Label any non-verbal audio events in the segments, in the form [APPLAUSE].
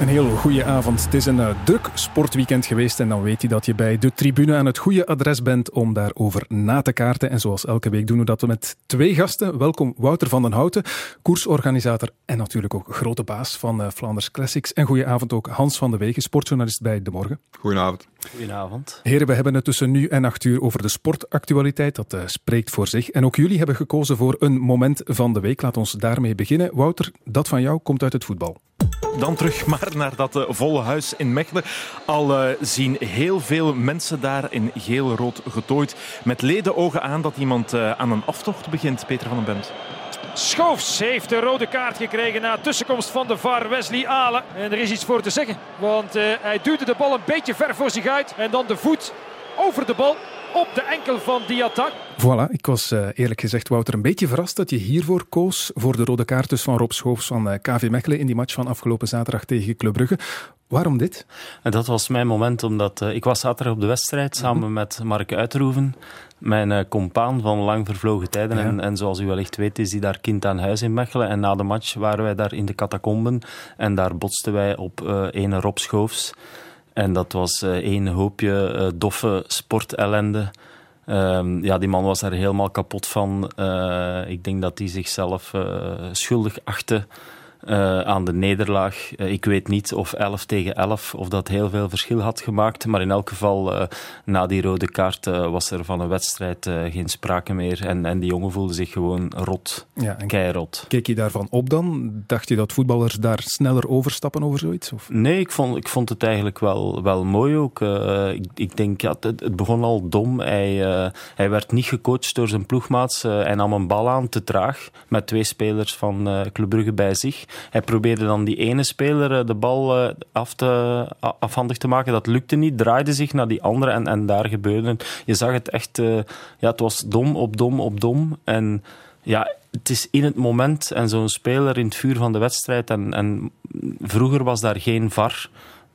Een heel goede avond. Het is een uh, druk sportweekend geweest en dan weet je dat je bij de tribune aan het goede adres bent om daarover na te kaarten. En zoals elke week doen we dat met twee gasten. Welkom Wouter van den Houten, koersorganisator en natuurlijk ook grote baas van uh, Flanders Classics. En goedenavond ook Hans van de Wegen, sportjournalist bij De Morgen. Goedenavond. Goedenavond. Heren, we hebben het tussen nu en acht uur over de sportactualiteit. Dat uh, spreekt voor zich. En ook jullie hebben gekozen voor een moment van de week. Laat ons daarmee beginnen. Wouter, dat van jou komt uit het voetbal. Dan terug maar naar dat uh, volle huis in Mechelen. Al uh, zien heel veel mensen daar in geel-rood getooid. Met ledenogen aan dat iemand uh, aan een aftocht begint, Peter van den Bent. Schoofs heeft de rode kaart gekregen na tussenkomst van de VAR Wesley Alen. En er is iets voor te zeggen, want uh, hij duwde de bal een beetje ver voor zich uit. En dan de voet over de bal op de enkel van Diatta. Voilà, ik was uh, eerlijk gezegd, Wouter, een beetje verrast dat je hiervoor koos. Voor de rode kaart dus van Rob Schoofs van uh, KV Mechelen in die match van afgelopen zaterdag tegen Club Brugge. Waarom dit? En dat was mijn moment, omdat uh, ik was zaterdag op de wedstrijd samen mm-hmm. met Mark Uitroeven. Mijn uh, compaan van lang vervlogen tijden. Ja. En, en, zoals u wellicht weet is hij daar kind aan huis in Mechelen. En na de match waren wij daar in de catacomben. En daar botsten wij op uh, ene Rob Schoofs. En dat was uh, één hoopje uh, doffe sportellende. Um, ja, die man was daar helemaal kapot van. Uh, ik denk dat hij zichzelf schuldig achtte uh, aan de nederlaag. Uh, ik weet niet of 11 tegen 11 of dat heel veel verschil had gemaakt. Maar in elk geval, uh, na die rode kaart was er van een wedstrijd geen sprake meer. En, en die jongen voelde zich gewoon rot. Ja, keirot. Keek je daarvan op dan? Dacht je dat voetballers daar sneller overstappen over zoiets? Of? Nee, ik vond, ik vond het eigenlijk wel, wel mooi ook. ik, ik denk, ja, het, het, begon al dom. Hij, hij werd niet gecoacht door zijn ploegmaats. hij nam een bal aan, te traag, met twee spelers van Club Brugge bij zich. Hij probeerde dan die ene speler de bal af te, afhandig te maken. Dat lukte niet. Draaide zich naar die andere en, en daar gebeurde het. Je zag het echt... Uh, ja, het was dom op dom op dom. En ja, het is in het moment en zo'n speler in het vuur van de wedstrijd. En, en vroeger was daar geen VAR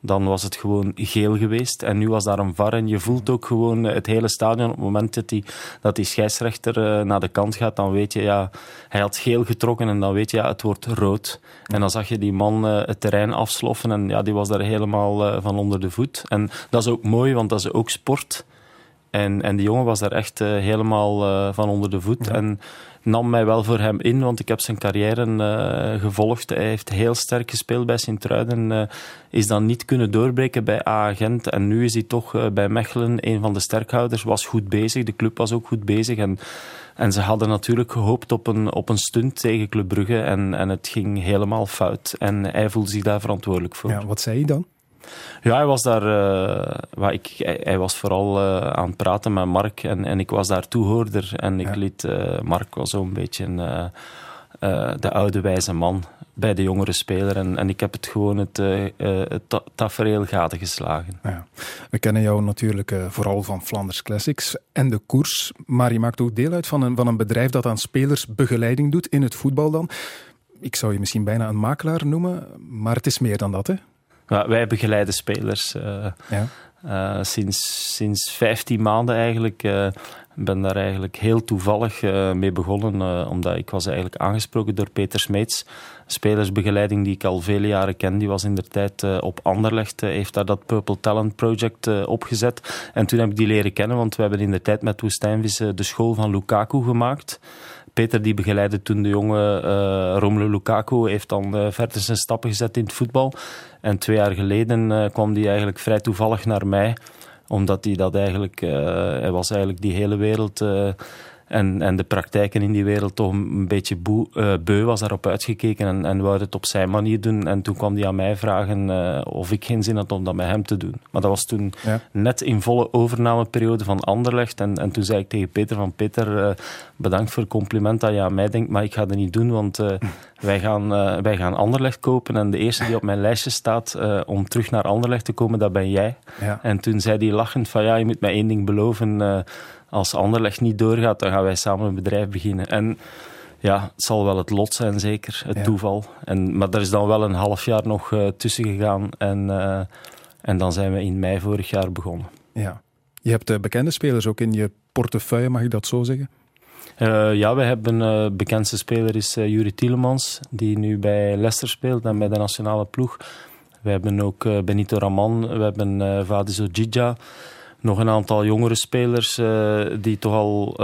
dan was het gewoon geel geweest. En nu was daar een VAR en je voelt ook gewoon het hele stadion. Op het moment dat die, dat die scheidsrechter uh, naar de kant gaat, dan weet je, ja, hij had geel getrokken en dan weet je, ja, het wordt rood. En dan zag je die man uh, het terrein afsloffen en ja, die was daar helemaal uh, van onder de voet. En dat is ook mooi, want dat is ook sport. En, en die jongen was daar echt helemaal van onder de voet. Ja. En nam mij wel voor hem in, want ik heb zijn carrière uh, gevolgd. Hij heeft heel sterk gespeeld bij Sint-Truiden, uh, is dan niet kunnen doorbreken bij A-agent en nu is hij toch uh, bij Mechelen een van de sterkhouders, was goed bezig, de club was ook goed bezig en, en ze hadden natuurlijk gehoopt op een, op een stunt tegen Club Brugge en, en het ging helemaal fout en hij voelde zich daar verantwoordelijk voor. Ja, wat zei je dan? Ja, hij was daar. Uh, ik, hij, hij, was vooral uh, aan het praten met Mark en, en ik was daar toehoorder. En ik ja. liet. Uh, Mark was zo'n beetje de oude wijze man bij de jongere speler. En, en ik heb het gewoon het, het ta tafereel gaten geslagen. Ja. We kennen jou natuurlijk vooral van Flanders Classics en de koers. Maar je maakt ook deel uit van een, van een bedrijf dat aan spelers begeleiding doet in het voetbal dan. Ik zou je misschien bijna een makelaar noemen, maar het is meer dan dat, hè? Wij begeleiden spelers uh, ja. uh, sinds, sinds 15 maanden eigenlijk. Uh, ben daar eigenlijk heel toevallig mee begonnen, omdat ik was eigenlijk aangesproken door Peter Smeets. Spelersbegeleiding die ik al vele jaren ken. Die was in de tijd op Anderlecht, heeft daar dat Purple Talent Project opgezet. En toen heb ik die leren kennen, want we hebben in de tijd met Woestijnvis de school van Lukaku gemaakt. Peter die begeleidde toen de jonge uh, Romelu Lukaku, heeft dan uh, verder zijn stappen gezet in het voetbal. En twee jaar geleden uh, kwam hij eigenlijk vrij toevallig naar mij, omdat hij dat eigenlijk, hij was eigenlijk die hele wereld en, en de praktijken in die wereld toch een beetje boe, uh, beu was daarop uitgekeken en, en wou het op zijn manier doen. En toen kwam hij aan mij vragen uh, of ik geen zin had om dat met hem te doen. Maar dat was toen ja. net in volle overnameperiode van Anderlecht. En, en toen zei ik tegen Peter van Peter, uh, bedankt voor het compliment dat je aan mij denkt, maar ik ga dat niet doen, want [LAUGHS] wij, gaan, wij gaan Anderlecht kopen. En de eerste die op mijn lijstje staat om terug naar Anderlecht te komen, dat ben jij. Ja. En toen zei hij lachend van ja, je moet mij één ding beloven als Anderlecht niet doorgaat, dan gaan wij samen een bedrijf beginnen. En ja, het zal wel het lot zijn, zeker, het ja. toeval. En, maar er is dan wel een half jaar nog uh, tussen gegaan en, uh, en dan zijn we in mei vorig jaar begonnen. Ja. Je hebt uh, bekende spelers ook in je portefeuille, mag ik dat zo zeggen? ja, we hebben uh, bekendste speler is Juri Tielemans, die nu bij Leicester speelt en bij de nationale ploeg. We hebben ook Benito Raman, we hebben Vadiso Gija. Nog een aantal jongere spelers die toch al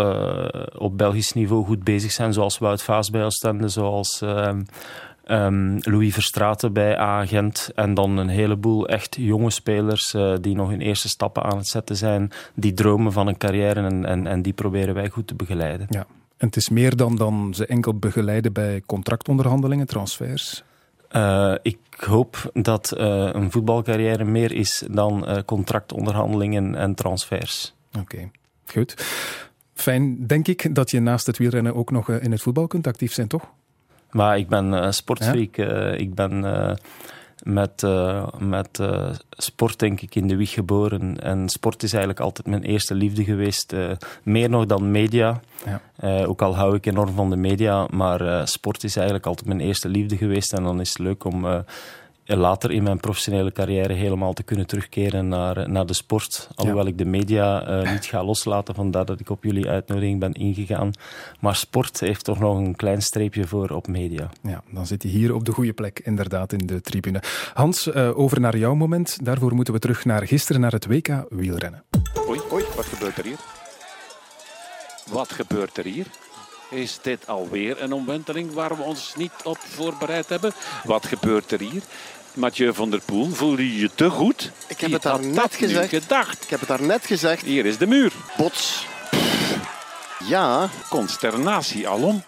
op Belgisch niveau goed bezig zijn, zoals Wout Vaas bij Oostende, zoals Louis Verstraeten bij Agent. En dan een heleboel echt jonge spelers uh, die nog hun eerste stappen aan het zetten zijn. Die dromen van een carrière en, en, en die proberen wij goed te begeleiden. Ja. En het is meer dan, dan ze enkel begeleiden bij contractonderhandelingen, transfers? Uh, ik hoop dat uh, een voetbalcarrière meer is dan contractonderhandelingen en transfers. Oké, okay. goed. Fijn, denk ik, dat je naast het wielrennen ook nog in het voetbal kunt actief zijn, toch? Maar ik ben sportfreak. Ja? Ik ben uh, met, met sport denk ik in de wieg geboren. En sport is eigenlijk altijd mijn eerste liefde geweest. meer nog dan media. Ja. ook al hou ik enorm van de media. Maar sport is eigenlijk altijd mijn eerste liefde geweest. En dan is het leuk om later in mijn professionele carrière helemaal te kunnen terugkeren naar, naar de sport. Alhoewel ik de media uh, niet ga loslaten, vandaar dat ik op jullie uitnodiging ben ingegaan. Maar sport heeft toch nog een klein streepje voor op media. Ja, dan zit je hier op de goede plek, inderdaad, in de tribune. Hans, uh, over naar jouw moment. Daarvoor moeten we terug naar gisteren, naar het WK wielrennen. Oei, oei, wat gebeurt er hier? Wat gebeurt er hier? Is dit alweer een omwenteling waar we ons niet op voorbereid hebben? Wat gebeurt er hier? Mathieu van der Poel, voelde je je te goed? Ik heb het daar net gezegd. Gedacht. Ik heb het daar net gezegd. Hier is de muur. Bots. Ja. Consternatie alom.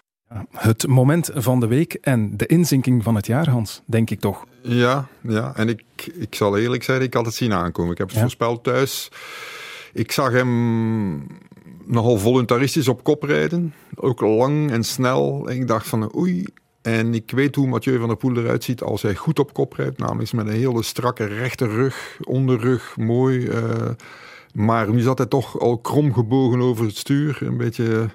Het moment van de week en de inzinking van het jaar, Hans, denk ik toch? Ja, ja. en ik, ik zal eerlijk zijn, ik had het zien aankomen. Ik heb het ja. voorspeld thuis. Ik zag hem nogal voluntaristisch op kop rijden. Ook lang en snel. En ik dacht van oei, en ik weet hoe Mathieu van der Poel eruit ziet als hij goed op kop rijdt. Namelijk met een hele strakke rechte rug, onderrug, mooi. Uh, maar nu zat hij toch al krom gebogen over het stuur. Een beetje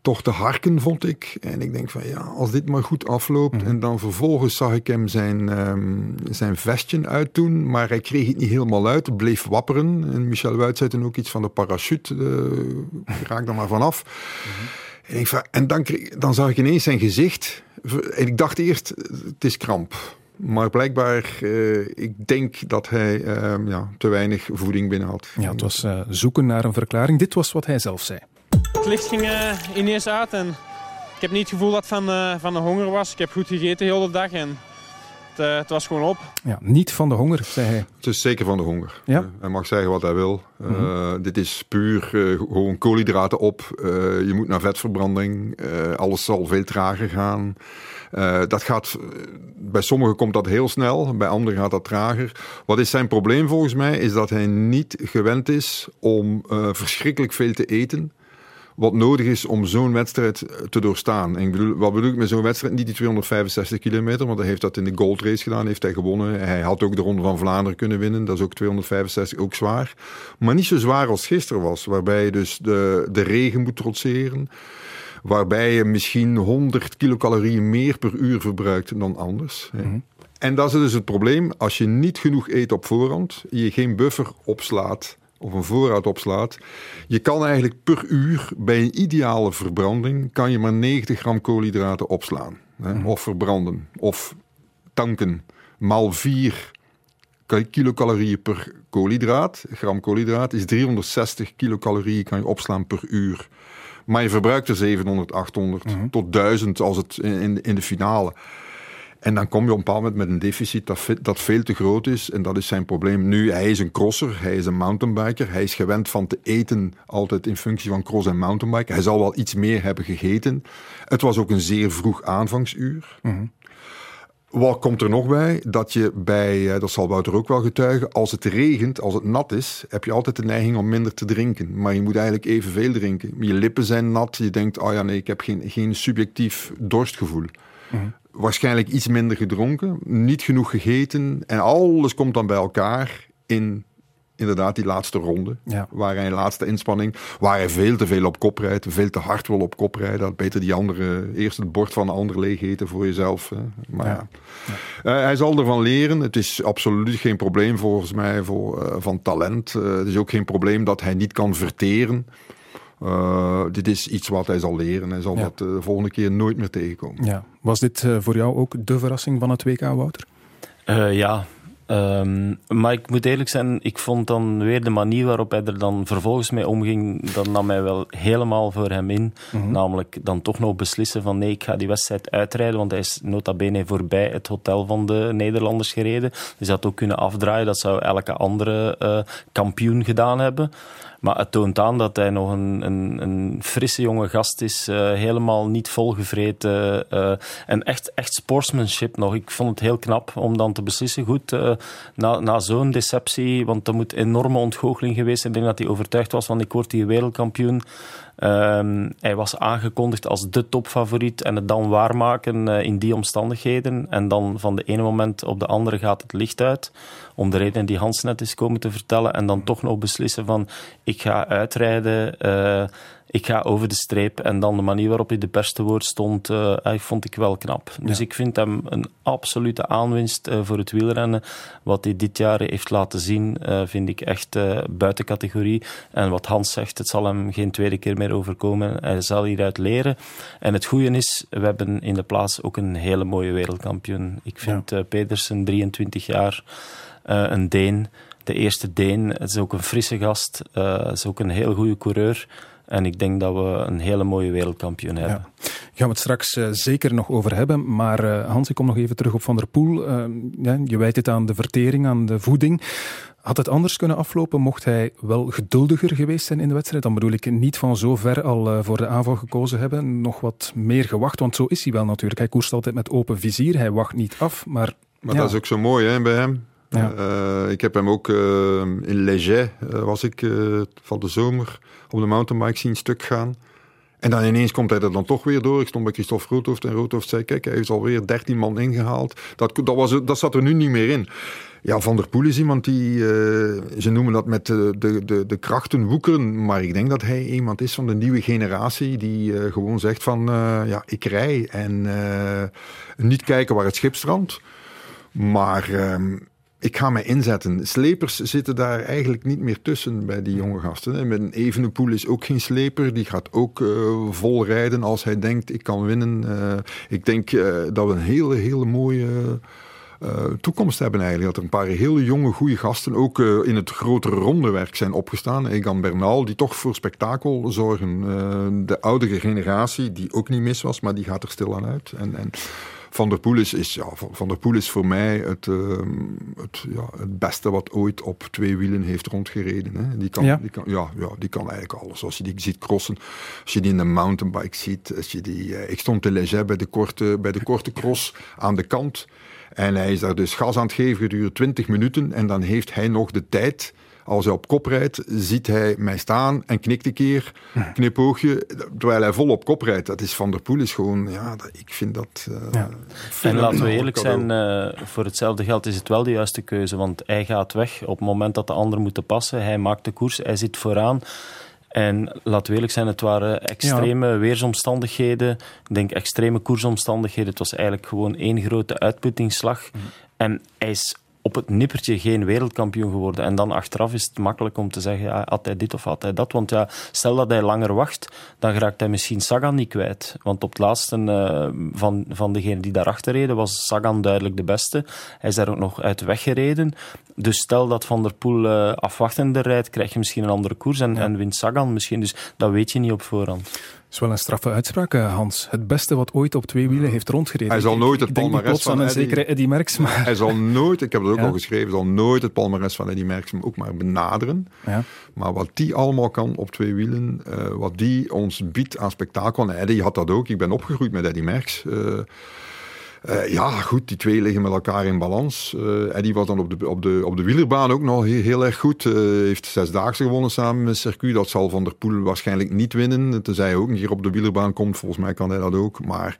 toch te harken, vond ik. En ik denk van ja, als dit maar goed afloopt. Mhm. En dan vervolgens zag ik hem zijn, um, zijn vestje uitdoen. Maar hij kreeg het niet helemaal uit. Het bleef wapperen. En Michel Wuit zei toen ook iets van de parachute. Uh, raak er maar vanaf. Mm en, ik, en dan, dan zag ik ineens zijn gezicht. En ik dacht eerst, het is kramp. Maar blijkbaar, uh, ik denk dat hij uh, ja, te weinig voeding binnen had. Ja, het was uh, zoeken naar een verklaring. Dit was wat hij zelf zei. Het licht ging ineens uit en ik heb niet het gevoel dat van, van de honger was. Ik heb goed gegeten de hele dag en het, uh, het, was gewoon op. Ja, niet van de honger, zei hij. Het is zeker van de honger. Ja? Uh, hij mag zeggen wat hij wil. Uh, mm -hmm. Dit is puur gewoon koolhydraten op. je moet naar vetverbranding. alles zal veel trager gaan. dat gaat, bij sommigen komt dat heel snel, bij anderen gaat dat trager. Wat is zijn probleem volgens mij? Is dat hij niet gewend is om verschrikkelijk veel te eten wat nodig is om zo'n wedstrijd te doorstaan. En ik bedoel, wat bedoel ik met zo'n wedstrijd? Niet die 265 kilometer, want hij heeft dat in de Gold Race gedaan, heeft hij gewonnen. Hij had ook de Ronde van Vlaanderen kunnen winnen, dat is ook 265, ook zwaar. Maar niet zo zwaar als gisteren was, waarbij je dus de, de regen moet trotseren waarbij je misschien 100 kilocalorieën meer per uur verbruikt dan anders. Mhm. En dat is dus het probleem. Als je niet genoeg eet op voorhand, je geen buffer opslaat of een voorraad opslaat. Je kan eigenlijk per uur bij een ideale verbranding kan je maar 90 gram koolhydraten opslaan. Hè, mhm. Of verbranden. Of tanken. Maal 4 kilocalorieën per koolhydraat. Gram koolhydraat is 360 kilocalorieën kan je opslaan per uur. Maar je verbruikt er 700, 800 mhm. tot 1000 als het in, in de finale. En dan kom je op een bepaald moment met een deficit dat, dat veel te groot is. En dat is zijn probleem. Nu, hij is een crosser, hij is een mountainbiker. Hij is gewend van te eten altijd in functie van cross en mountainbike. Hij zal wel iets meer hebben gegeten. Het was ook een zeer vroeg aanvangsuur. Mm Wat komt er nog bij? Dat je bij, eh, dat zal Wouter ook wel getuigen, als het regent, als het nat is, heb je altijd de neiging om minder te drinken. Maar je moet eigenlijk evenveel drinken. Je lippen zijn nat, je denkt, oh ja nee, ik heb geen, geen subjectief dorstgevoel. Mm waarschijnlijk iets minder gedronken, niet genoeg gegeten en alles komt dan bij elkaar in inderdaad die laatste ronde. Ja. Waar hij een laatste inspanning, waar hij veel te veel op kop rijdt, veel te hard wil op kop rijden. Beter die andere, eerst het bord van de ander leeg eten voor jezelf. Hè. Maar ja. ja. Uh, hij zal ervan leren. Het is absoluut geen probleem volgens mij voor, uh, van talent. Uh, het is ook geen probleem dat hij niet kan verteren. Dit is iets wat hij zal leren. Hij zal dat de volgende keer nooit meer tegenkomen. Ja. Was dit voor jou ook de verrassing van het WK, Wouter? ja, Um, maar ik moet eerlijk zijn, ik vond dan weer de manier waarop hij er dan vervolgens mee omging, dat nam mij wel helemaal voor hem in. Mhm. Namelijk dan toch nog beslissen van nee, ik ga die wedstrijd uitrijden, want hij is nota bene voorbij het hotel van de Nederlanders gereden. Dus dat ook kunnen afdraaien, dat zou elke andere uh, kampioen gedaan hebben. Maar het toont aan dat hij nog een, een, een frisse jonge gast is. Uh, helemaal niet volgevreten. Uh, en echt, echt sportsmanship nog. Ik vond het heel knap om dan te beslissen. Goed, uh, na, na zo'n deceptie, want er moet enorme ontgoocheling geweest zijn. Ik denk dat hij overtuigd was van ik word hier wereldkampioen. Ehm, hij was aangekondigd als de topfavoriet en het dan waarmaken uh, in die omstandigheden. En dan van de ene moment op de andere gaat het licht uit. Om de reden die Hans net is komen te vertellen. En dan toch nog beslissen van ik ga uitrijden. Uh, ik ga over de streep. En dan de manier waarop hij de pers te woord stond, uh, vond ik wel knap. Dus ik vind hem een absolute aanwinst uh, voor het wielrennen. Wat hij dit jaar heeft laten zien, uh, vind ik echt buiten categorie. En wat Hans zegt, het zal hem geen tweede keer meer overkomen. Hij zal hieruit leren. En het goede is, we hebben in de plaats ook een hele mooie wereldkampioen. Ik vind ja. Pedersen, 23 jaar, een Deen. De eerste Deen, het is ook een frisse gast, is ook een heel goede coureur. En ik denk dat we een hele mooie wereldkampioen hebben. Ja. Gaan we het straks uh, zeker nog over hebben. Maar uh, Hans, ik kom nog even terug op Van der Poel. Uh, ja, je wijt het aan de vertering, aan de voeding. Had het anders kunnen aflopen? Mocht hij wel geduldiger geweest zijn in de wedstrijd? Dan bedoel ik niet van zo ver al voor de aanval gekozen hebben. Nog wat meer gewacht, want zo is hij wel natuurlijk. Hij koerst altijd met open vizier. Hij wacht niet af. Maar, maar dat is ook zo mooi hè, bij hem. Ja. Uh, ik heb hem ook uh, in Leger, uh, was ik van de zomer, op de mountainbike zien stuk gaan. En dan ineens komt hij er dan toch weer door. Ik stond bij Christophe Roodhoofd en Roodhoofd zei, kijk, hij heeft alweer 13 man ingehaald. Dat, dat, was, dat zat er nu niet meer in. Ja, Van der Poel is iemand die, ze noemen dat met de, de, de, de krachten woekeren, maar ik denk dat hij iemand is van de nieuwe generatie die gewoon zegt van, ja, ik rij en niet kijken waar het schip strandt. Maar ehm, ik ga mij inzetten. Slepers zitten daar eigenlijk niet meer tussen bij die jonge gasten. Met een is ook geen sleper. Die gaat ook uh, vol rijden als hij denkt ik kan winnen. Uh, ik denk uh, dat we een hele, hele mooie toekomst hebben eigenlijk. Dat er een paar hele jonge, goede gasten ook in het grotere rondewerk zijn opgestaan. Egan Bernal, die toch voor spektakel zorgen. de oudere generatie, die ook niet mis was, maar die gaat er stilaan uit. En, en van der Poel is, is, ja, Van der Poel is voor mij het, uh, het, ja, het beste wat ooit op twee wielen heeft rondgereden. Hè. Die, kan, ja. Die, kan, ja, ja, die kan eigenlijk alles. Als je die ziet crossen, als je die in een mountainbike ziet. Als je die, uh, ik stond te Leger bij de, korte, bij de korte cross aan de kant. En hij is daar dus gas aan het geven gedurende 20 minuten. En dan heeft hij nog de tijd als hij op kop rijdt, ziet hij mij staan en knikt een keer, knipoogje, terwijl hij vol op kop rijdt. Dat is Van der Poel is gewoon, ja, ik vind dat... Uh, ja. En laten we eerlijk zijn, uh, voor hetzelfde geld is het wel de juiste keuze, want hij gaat weg op het moment dat de anderen moeten passen. Hij maakt de koers, hij zit vooraan. En laten we eerlijk zijn, het waren extreme weersomstandigheden. Ik denk extreme koersomstandigheden. Het was eigenlijk gewoon één grote uitputtingsslag. Mm. En hij is op het nippertje geen wereldkampioen geworden. En dan achteraf is het makkelijk om te zeggen, ja, had hij dit of had hij dat? Want ja, stel dat hij langer wacht, dan raakt hij misschien Sagan niet kwijt. Want op het laatste uh, van, van degenen die daarachter reden, was Sagan duidelijk de beste. Hij is daar ook nog uit weggereden. Dus stel dat Van der Poel uh, afwachtender rijdt, krijg je misschien een andere koers en, en wint Sagan misschien. Dus dat weet je niet op voorhand is wel een straffe uitspraak, eh, Hans. Het beste wat ooit op twee wielen heeft rondgereden. Hij zal nooit het palmarès van een zekere Eddy Merckx. Maar... Hij zal nooit, ik heb het ook al geschreven, zal nooit het palmarès van Eddy Merckx ook maar benaderen. Ja. Maar wat die allemaal kan op twee wielen, uh, wat die ons biedt aan spektakel. En Eddy had dat ook. Ik ben opgegroeid met Eddy Merckx. Uh, uh, ja, goed, die twee liggen met elkaar in balans. Uh, was dan op de, op, de, op de wielerbaan ook nog heel, heel erg goed. Uh, heeft zesdaagse gewonnen samen met Circuit. Dat zal Van der Poel waarschijnlijk niet winnen. Tenzij hij ook een keer op de wielerbaan komt. Volgens mij kan hij dat ook. Maar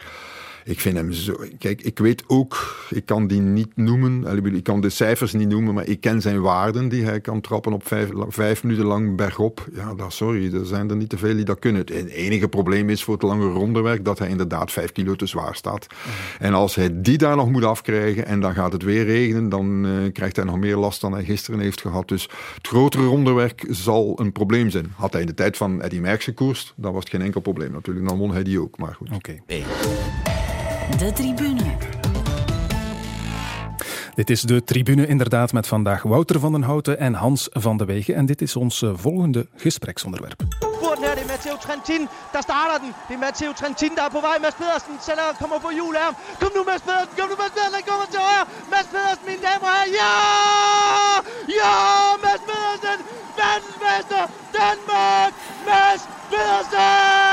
Ik vind hem zo. Kijk, ik weet ook, ik kan die niet noemen. Ik kan de cijfers niet noemen, maar ik ken zijn waarden die hij kan trappen op vijf, vijf minuten lang bergop. Ja, dat, sorry, er zijn er niet te veel die dat kunnen. Het enige probleem is voor het lange rondewerk dat hij inderdaad vijf kilo te zwaar staat. En als hij die daar nog moet afkrijgen en dan gaat het weer regenen, dan uh, krijgt hij nog meer last dan hij gisteren heeft gehad. Dus het grotere rondewerk zal een probleem zijn. Had hij in de tijd van Eddie Merckx gekoerst, dan was het geen enkel probleem natuurlijk. Dan won hij die ook, maar goed. Oké. De tribune. Dit is de tribune inderdaad met vandaag Wouter van den Houten en Hans van de Wegen. En dit is ons eh, volgende gespreksonderwerp. Spurten her, det er Matteo Trentin, der starter den. Det er Matteo Trentin, der er på vej. Mads Pedersen sælger, kommer på hjul af ham. Kom nu, Mads Pedersen, kom nu, Mads Pedersen, han kommer til højre. Mads Pedersen, mine damer og herrer, ja! Ja, Mads Pedersen, verdensmester, Danmark, Mads Pedersen!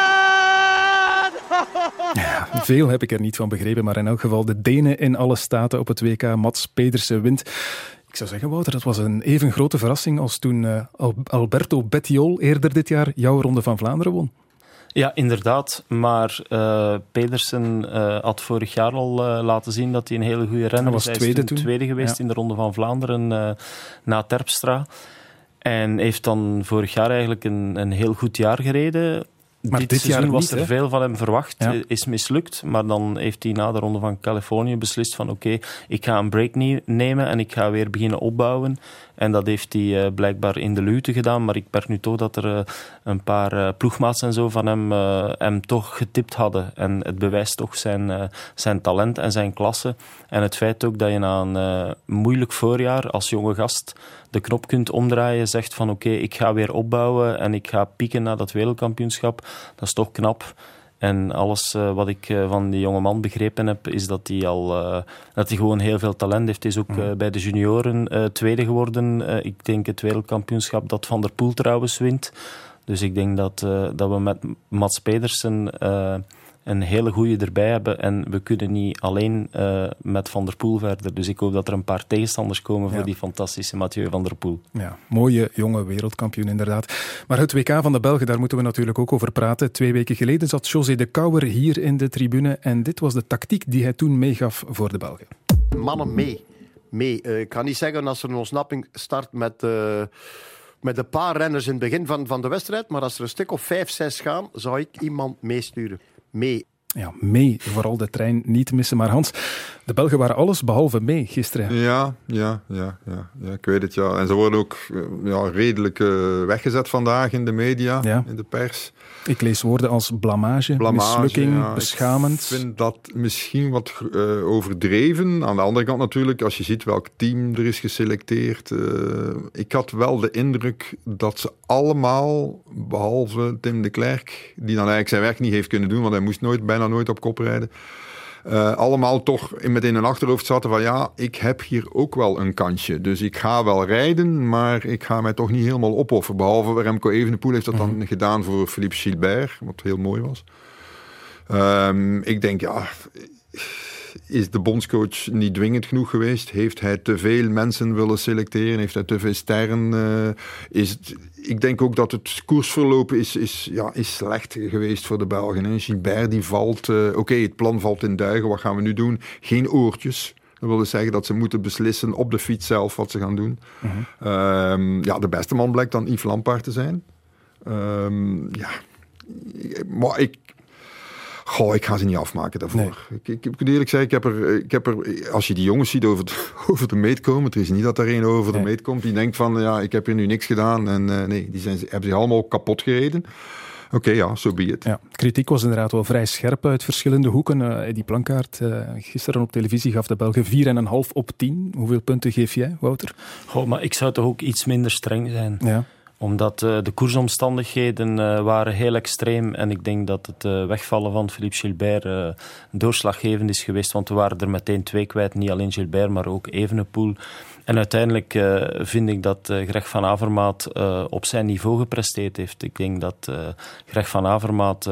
Veel heb ik er niet van begrepen, maar in elk geval de Denen in alle staten op het WK. Mats Pedersen wint. Ik zou zeggen, Wouter, dat was een even grote verrassing als toen uh, Alberto Bettiol eerder dit jaar jouw Ronde van Vlaanderen won. Ja, inderdaad. Maar uh, Pedersen uh, had vorig jaar al laten zien dat hij een hele goede renner was. Hij is tweede, toen, tweede geweest in de Ronde van Vlaanderen na Terpstra. En heeft dan vorig jaar eigenlijk een, een heel goed jaar gereden. Maar dit, jaar was er veel van hem verwacht, is mislukt. Maar dan heeft hij na de ronde van Californië beslist van oké, ik ga een break nemen en ik ga weer beginnen opbouwen. En dat heeft hij uh, blijkbaar in de luwte gedaan. Maar ik merk nu toch dat er uh, een paar uh, ploegmaats en zo van hem, hem toch getipt hadden. En het bewijst toch zijn, zijn talent en zijn klasse. En het feit ook dat je na een moeilijk voorjaar als jonge gast de knop kunt omdraaien, zegt van oké, ik ga weer opbouwen en ik ga pieken naar dat wereldkampioenschap. Dat is toch knap. En alles uh, wat ik uh, van die jonge man begrepen heb, is dat hij al uh, dat hij gewoon heel veel talent heeft. Hij is ook mm. bij de junioren tweede geworden. ik denk het wereldkampioenschap dat Van der Poel trouwens wint. Dus ik denk dat, dat we met Mats Pedersen een hele goede erbij hebben. En we kunnen niet alleen uh, met Van der Poel verder. Dus ik hoop dat er een paar tegenstanders komen voor die fantastische Mathieu van der Poel. Ja, mooie jonge wereldkampioen inderdaad. Maar het WK van de Belgen, daar moeten we natuurlijk ook over praten. Twee weken geleden zat José de Kouwer hier in de tribune. En dit was de tactiek die hij toen meegaf voor de Belgen. Mannen mee. mee. Uh, ik ga niet zeggen als er een ontsnapping start met... Uh met een paar renners in het begin van, van de wedstrijd. Maar als er een stuk of vijf, zes gaan, zou ik iemand meesturen mee. Ja, mee. Vooral de trein niet missen. Maar Hans, de Belgen waren alles behalve mee gisteren. Ja, ja, ja, ja, ja ik weet het. Ja. En ze worden ook eh, ja, redelijk uh, weggezet vandaag in de media, in de pers. Ik lees woorden als blamage, blamage mislukking, beschamend. Ik vind dat misschien wat uh, overdreven. Aan de andere kant natuurlijk, als je ziet welk team er is geselecteerd. Uh, ik had wel de indruk dat ze allemaal, behalve Tim de Klerk, die dan eigenlijk zijn werk niet heeft kunnen doen, want hij moest nooit, bijna nooit op kop rijden. Uh, allemaal toch met in hun achterhoofd zaten van ja, ik heb hier ook wel een kansje. Dus ik ga wel rijden, maar ik ga mij toch niet helemaal opofferen. Behalve Remco Evenepoel heeft dat dan mhm. gedaan voor Philippe Gilbert, wat heel mooi was. Um, ik denk ja is de bondscoach niet dwingend genoeg geweest? Heeft hij te veel mensen willen selecteren? Heeft hij te veel sterren? Uh, is ik denk ook dat het koersverloop is, is, ja, is slecht geweest voor de Belgen. Hè. Gilbert die valt, uh, oké, het plan valt in duigen. Wat gaan we nu doen? Geen oortjes. Dat wil dus zeggen dat ze moeten beslissen op de fiets zelf wat ze gaan doen. Uh -huh. um, ja, de beste man blijkt dan Yves Lampaard te zijn. Um, ja, maar ik, Goh, ik ga ze niet afmaken daarvoor. Ik, ik, ik, moet eerlijk zeggen, ik heb, er, ik heb er, als je die jongens ziet over, de, [LAUGHS] over de meet komen, het is niet dat er een over de meet komt die denkt van, ja, ik heb hier nu niks gedaan. En uh, nee, die zijn, hebben zich allemaal kapot gereden. Oké, okay, ja, zo so be it. Ja, kritiek was inderdaad wel vrij scherp uit verschillende hoeken. Uh, die Plankaart, uh, gisteren op televisie gaf de Belgen 4,5 op 10. Hoeveel punten geef jij, Wouter? Goh, maar ik zou toch ook iets minder streng zijn. Ja omdat uh, de koersomstandigheden uh, waren heel extreem. En ik denk dat het uh, wegvallen van Philippe Gilbert doorslaggevend is geweest. Want we waren er meteen twee kwijt. Niet alleen Gilbert, maar ook Evenepoel. En uiteindelijk vind ik dat Greg van Avermaat op zijn niveau gepresteerd heeft. Ik denk dat Greg van Avermaat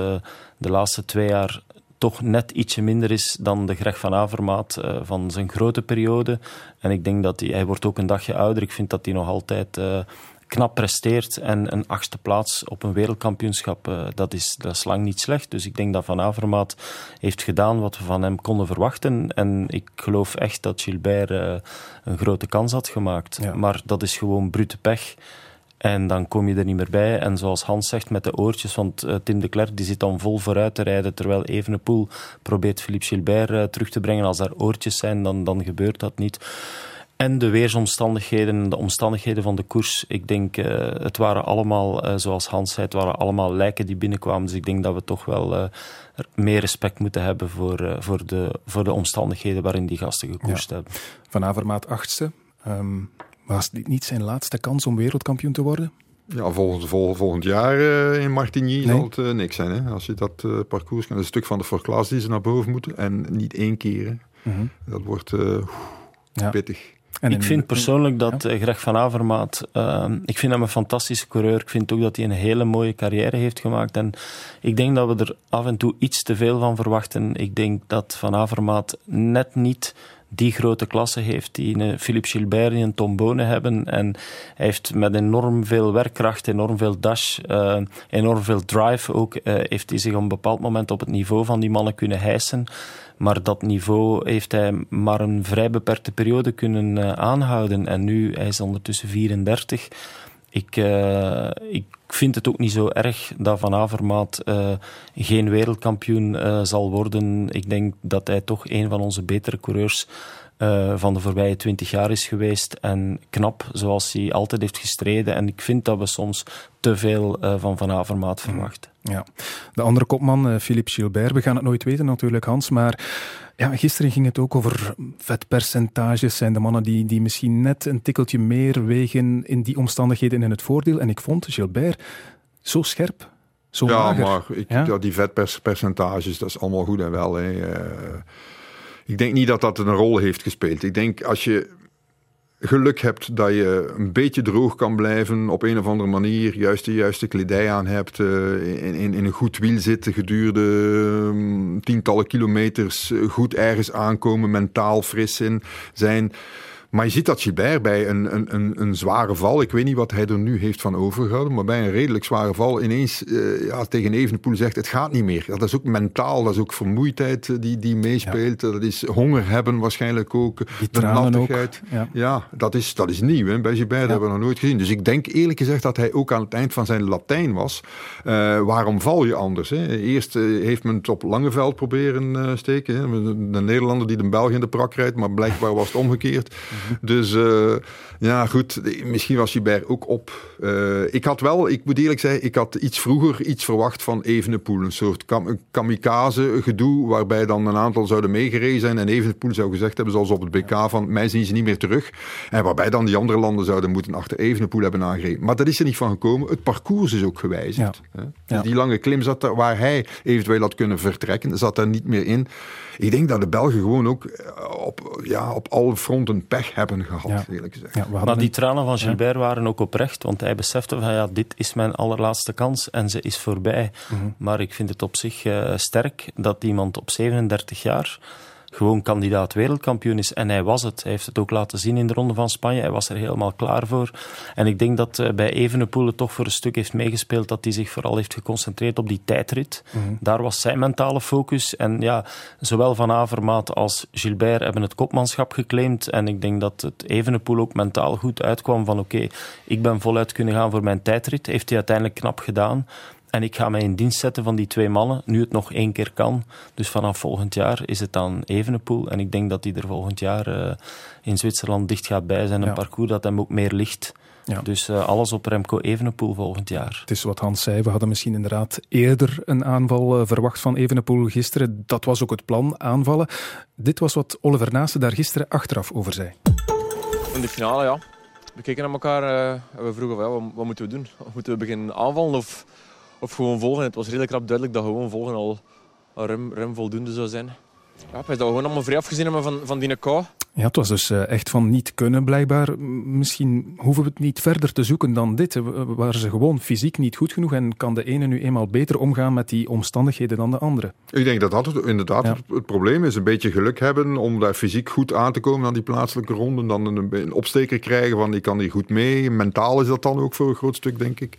de laatste twee jaar toch net ietsje minder is dan de Greg van Avermaat van zijn grote periode. En ik denk dat hij, hij wordt ook een dagje ouder. Ik vind dat hij nog altijd knap presteert en een achtste plaats op een wereldkampioenschap, uh, dat, is, dat is lang niet slecht. Dus ik denk dat Van Avermaat heeft gedaan wat we van hem konden verwachten. En ik geloof echt dat Gilbert uh, een grote kans had gemaakt. Ja. Maar dat is gewoon brute pech. En dan kom je er niet meer bij. En zoals Hans zegt, met de oortjes, want uh, Tim de Klerk die zit dan vol vooruit te rijden, terwijl Evenepoel probeert Philippe Gilbert terug te brengen. Als daar oortjes zijn, dan, dan gebeurt dat niet. En de weersomstandigheden, de omstandigheden van de koers. Ik denk, uh, het waren allemaal, zoals Hans zei, het waren allemaal lijken die binnenkwamen. Dus ik denk dat we toch wel meer respect moeten hebben voor, voor, de, voor de omstandigheden waarin die gasten gekoerst ja. hebben. Van Avermaat achtste. Um, was dit niet zijn laatste kans om wereldkampioen te worden? Ja, volgend, vol, volgend jaar uh, in Martigny nee. zal het uh, niks zijn. Hè? Als je dat uh, parcours kan, een stuk van de voorklas die ze naar boven moeten. En niet één keer. Mm -hmm. Dat wordt ja. pittig. En ik vind persoonlijk dat ja? Greg van Avermaat, ehm, ik vind hem een fantastische coureur. Ik vind ook dat hij een hele mooie carrière heeft gemaakt. En ik denk dat we er af en toe iets te veel van verwachten. Ik denk dat van Avermaat net niet die grote klasse heeft, die een Philippe Gilbert en een Tom Bonen hebben. En hij heeft met enorm veel werkkracht, enorm veel dash, uh, enorm veel drive ook, uh, heeft hij zich op een bepaald moment op het niveau van die mannen kunnen hijsen. Maar dat niveau heeft hij maar een vrij beperkte periode kunnen uh, aanhouden. En nu, hij is ondertussen 34. Ik, uh, ik vind het ook niet zo erg dat Van Avermaat uh, geen wereldkampioen zal worden. Ik denk dat hij toch een van onze betere coureurs van de voorbije twintig jaar is geweest. En knap, zoals hij altijd heeft gestreden. En ik vind dat we soms te veel van Van Avermaat verwachten. Ja. De andere kopman, Philippe Gilbert, we gaan het nooit weten natuurlijk, Hans, maar ja, gisteren ging het ook over vetpercentages. Zijn de mannen die, die misschien net een tikkeltje meer wegen in die omstandigheden in het voordeel. En ik vond Gilbert zo scherp, zo ja, mager. Maar ik, ja? ja die vetpercentages, dat is allemaal goed en wel. Hè. Ik denk niet dat dat een rol heeft gespeeld. Ik denk als je geluk hebt dat je een beetje droog kan blijven op een of andere manier, juist de juiste kledij aan hebt, uh, in, in, in, een goed wiel zitten gedurende um, tientallen kilometers, goed ergens aankomen, mentaal fris in zijn. Maar je ziet dat Gilbert bij een, een, een, een, zware val, ik weet niet wat hij er nu heeft van overgehouden, maar bij een redelijk zware val ineens uh, ja, tegen Evenepoel zegt het gaat niet meer. Dat is ook mentaal, dat is ook vermoeidheid die, die meespeelt. Ja. Dat is honger hebben waarschijnlijk ook. Die de nattigheid. Ook. Ja. ja, dat, is, dat is nieuw. Hè. Bij Gilbert ja. hebben we nog nooit gezien. Dus ik denk eerlijk gezegd dat hij ook aan het eind van zijn Latijn was. Uh, waarom val je anders? Hè? Eerst uh, heeft men het op Langeveld proberen steken. Hè? De Nederlander die de Belg in de prak rijdt, maar blijkbaar was het omgekeerd. Dus uh, ja, goed. Misschien was Gilbert ook op. Uh, ik had wel, ik moet eerlijk zeggen, ik had iets vroeger iets verwacht van Evenepoel. Een soort kam kamikaze gedoe, waarbij dan een aantal zouden meegereden zijn. En Evenepoel zou gezegd hebben, zoals op het BK, van mij zien ze niet meer terug. En waarbij dan die andere landen zouden moeten achter Evenepoel hebben aangereden. Maar dat is er niet van gekomen. Het parcours is ook gewijzigd. Ja. Dus die lange klim zat er, waar hij eventueel had kunnen vertrekken, zat er niet meer in. Ik denk dat de Belgen gewoon ook op, ja, op alle fronten pech hebben gehad, ja. eerlijk gezegd. Ja, maar die tranen van Gilbert ja. waren ook oprecht, want hij besefte van ja, dit is mijn allerlaatste kans en ze is voorbij. Mm -hmm. Maar ik vind het op zich uh, sterk dat iemand op 37 jaar gewoon kandidaat wereldkampioen is. En hij was het. Hij heeft het ook laten zien in de Ronde van Spanje. Hij was er helemaal klaar voor. En ik denk dat uh, bij Evenepoel het toch voor een stuk heeft meegespeeld dat hij zich vooral heeft geconcentreerd op die tijdrit. Mm -hmm. Daar was zijn mentale focus. En ja, zowel Van Avermaat als Gilbert hebben het kopmanschap geclaimd. En ik denk dat het Evenepoel ook mentaal goed uitkwam van oké, okay, ik ben voluit kunnen gaan voor mijn tijdrit. Heeft hij uiteindelijk knap gedaan. En ik ga mij in dienst zetten van die twee mannen, nu het nog één keer kan. Dus vanaf volgend jaar is het dan Evenepoel. En ik denk dat hij er volgend jaar uh, in Zwitserland dicht gaat bij zijn. Een ja. parcours dat hem ook meer ligt. Ja. Dus uh, alles op Remco Evenepoel volgend jaar. Het is wat Hans zei, we hadden misschien inderdaad eerder een aanval uh, verwacht van Evenepoel gisteren. Dat was ook het plan, aanvallen. Dit was wat Oliver Naasten daar gisteren achteraf over zei. In de finale, ja. We keken naar elkaar uh, en we vroegen, ja, wat, wat moeten we doen? Moeten we beginnen aanvallen of of gewoon volgen. Het was redelijk rap duidelijk dat gewoon volgen al ruim, ruim voldoende zou zijn. Ja, ik dat gewoon allemaal vrij afgezien hebben van, van die kou. Ja, het was dus eh, echt van niet kunnen blijkbaar. Misschien hoeven we het niet verder te zoeken dan dit. Waren ze gewoon fysiek niet goed genoeg en kan de ene nu eenmaal beter omgaan met die omstandigheden dan de andere? Ik denk dat dat inderdaad het, probleem is. Een beetje geluk hebben om daar fysiek goed aan te komen aan die plaatselijke ronden. Dan een, een opsteker krijgen van die kan hier goed mee. Mentaal is dat dan ook voor een groot stuk, denk ik.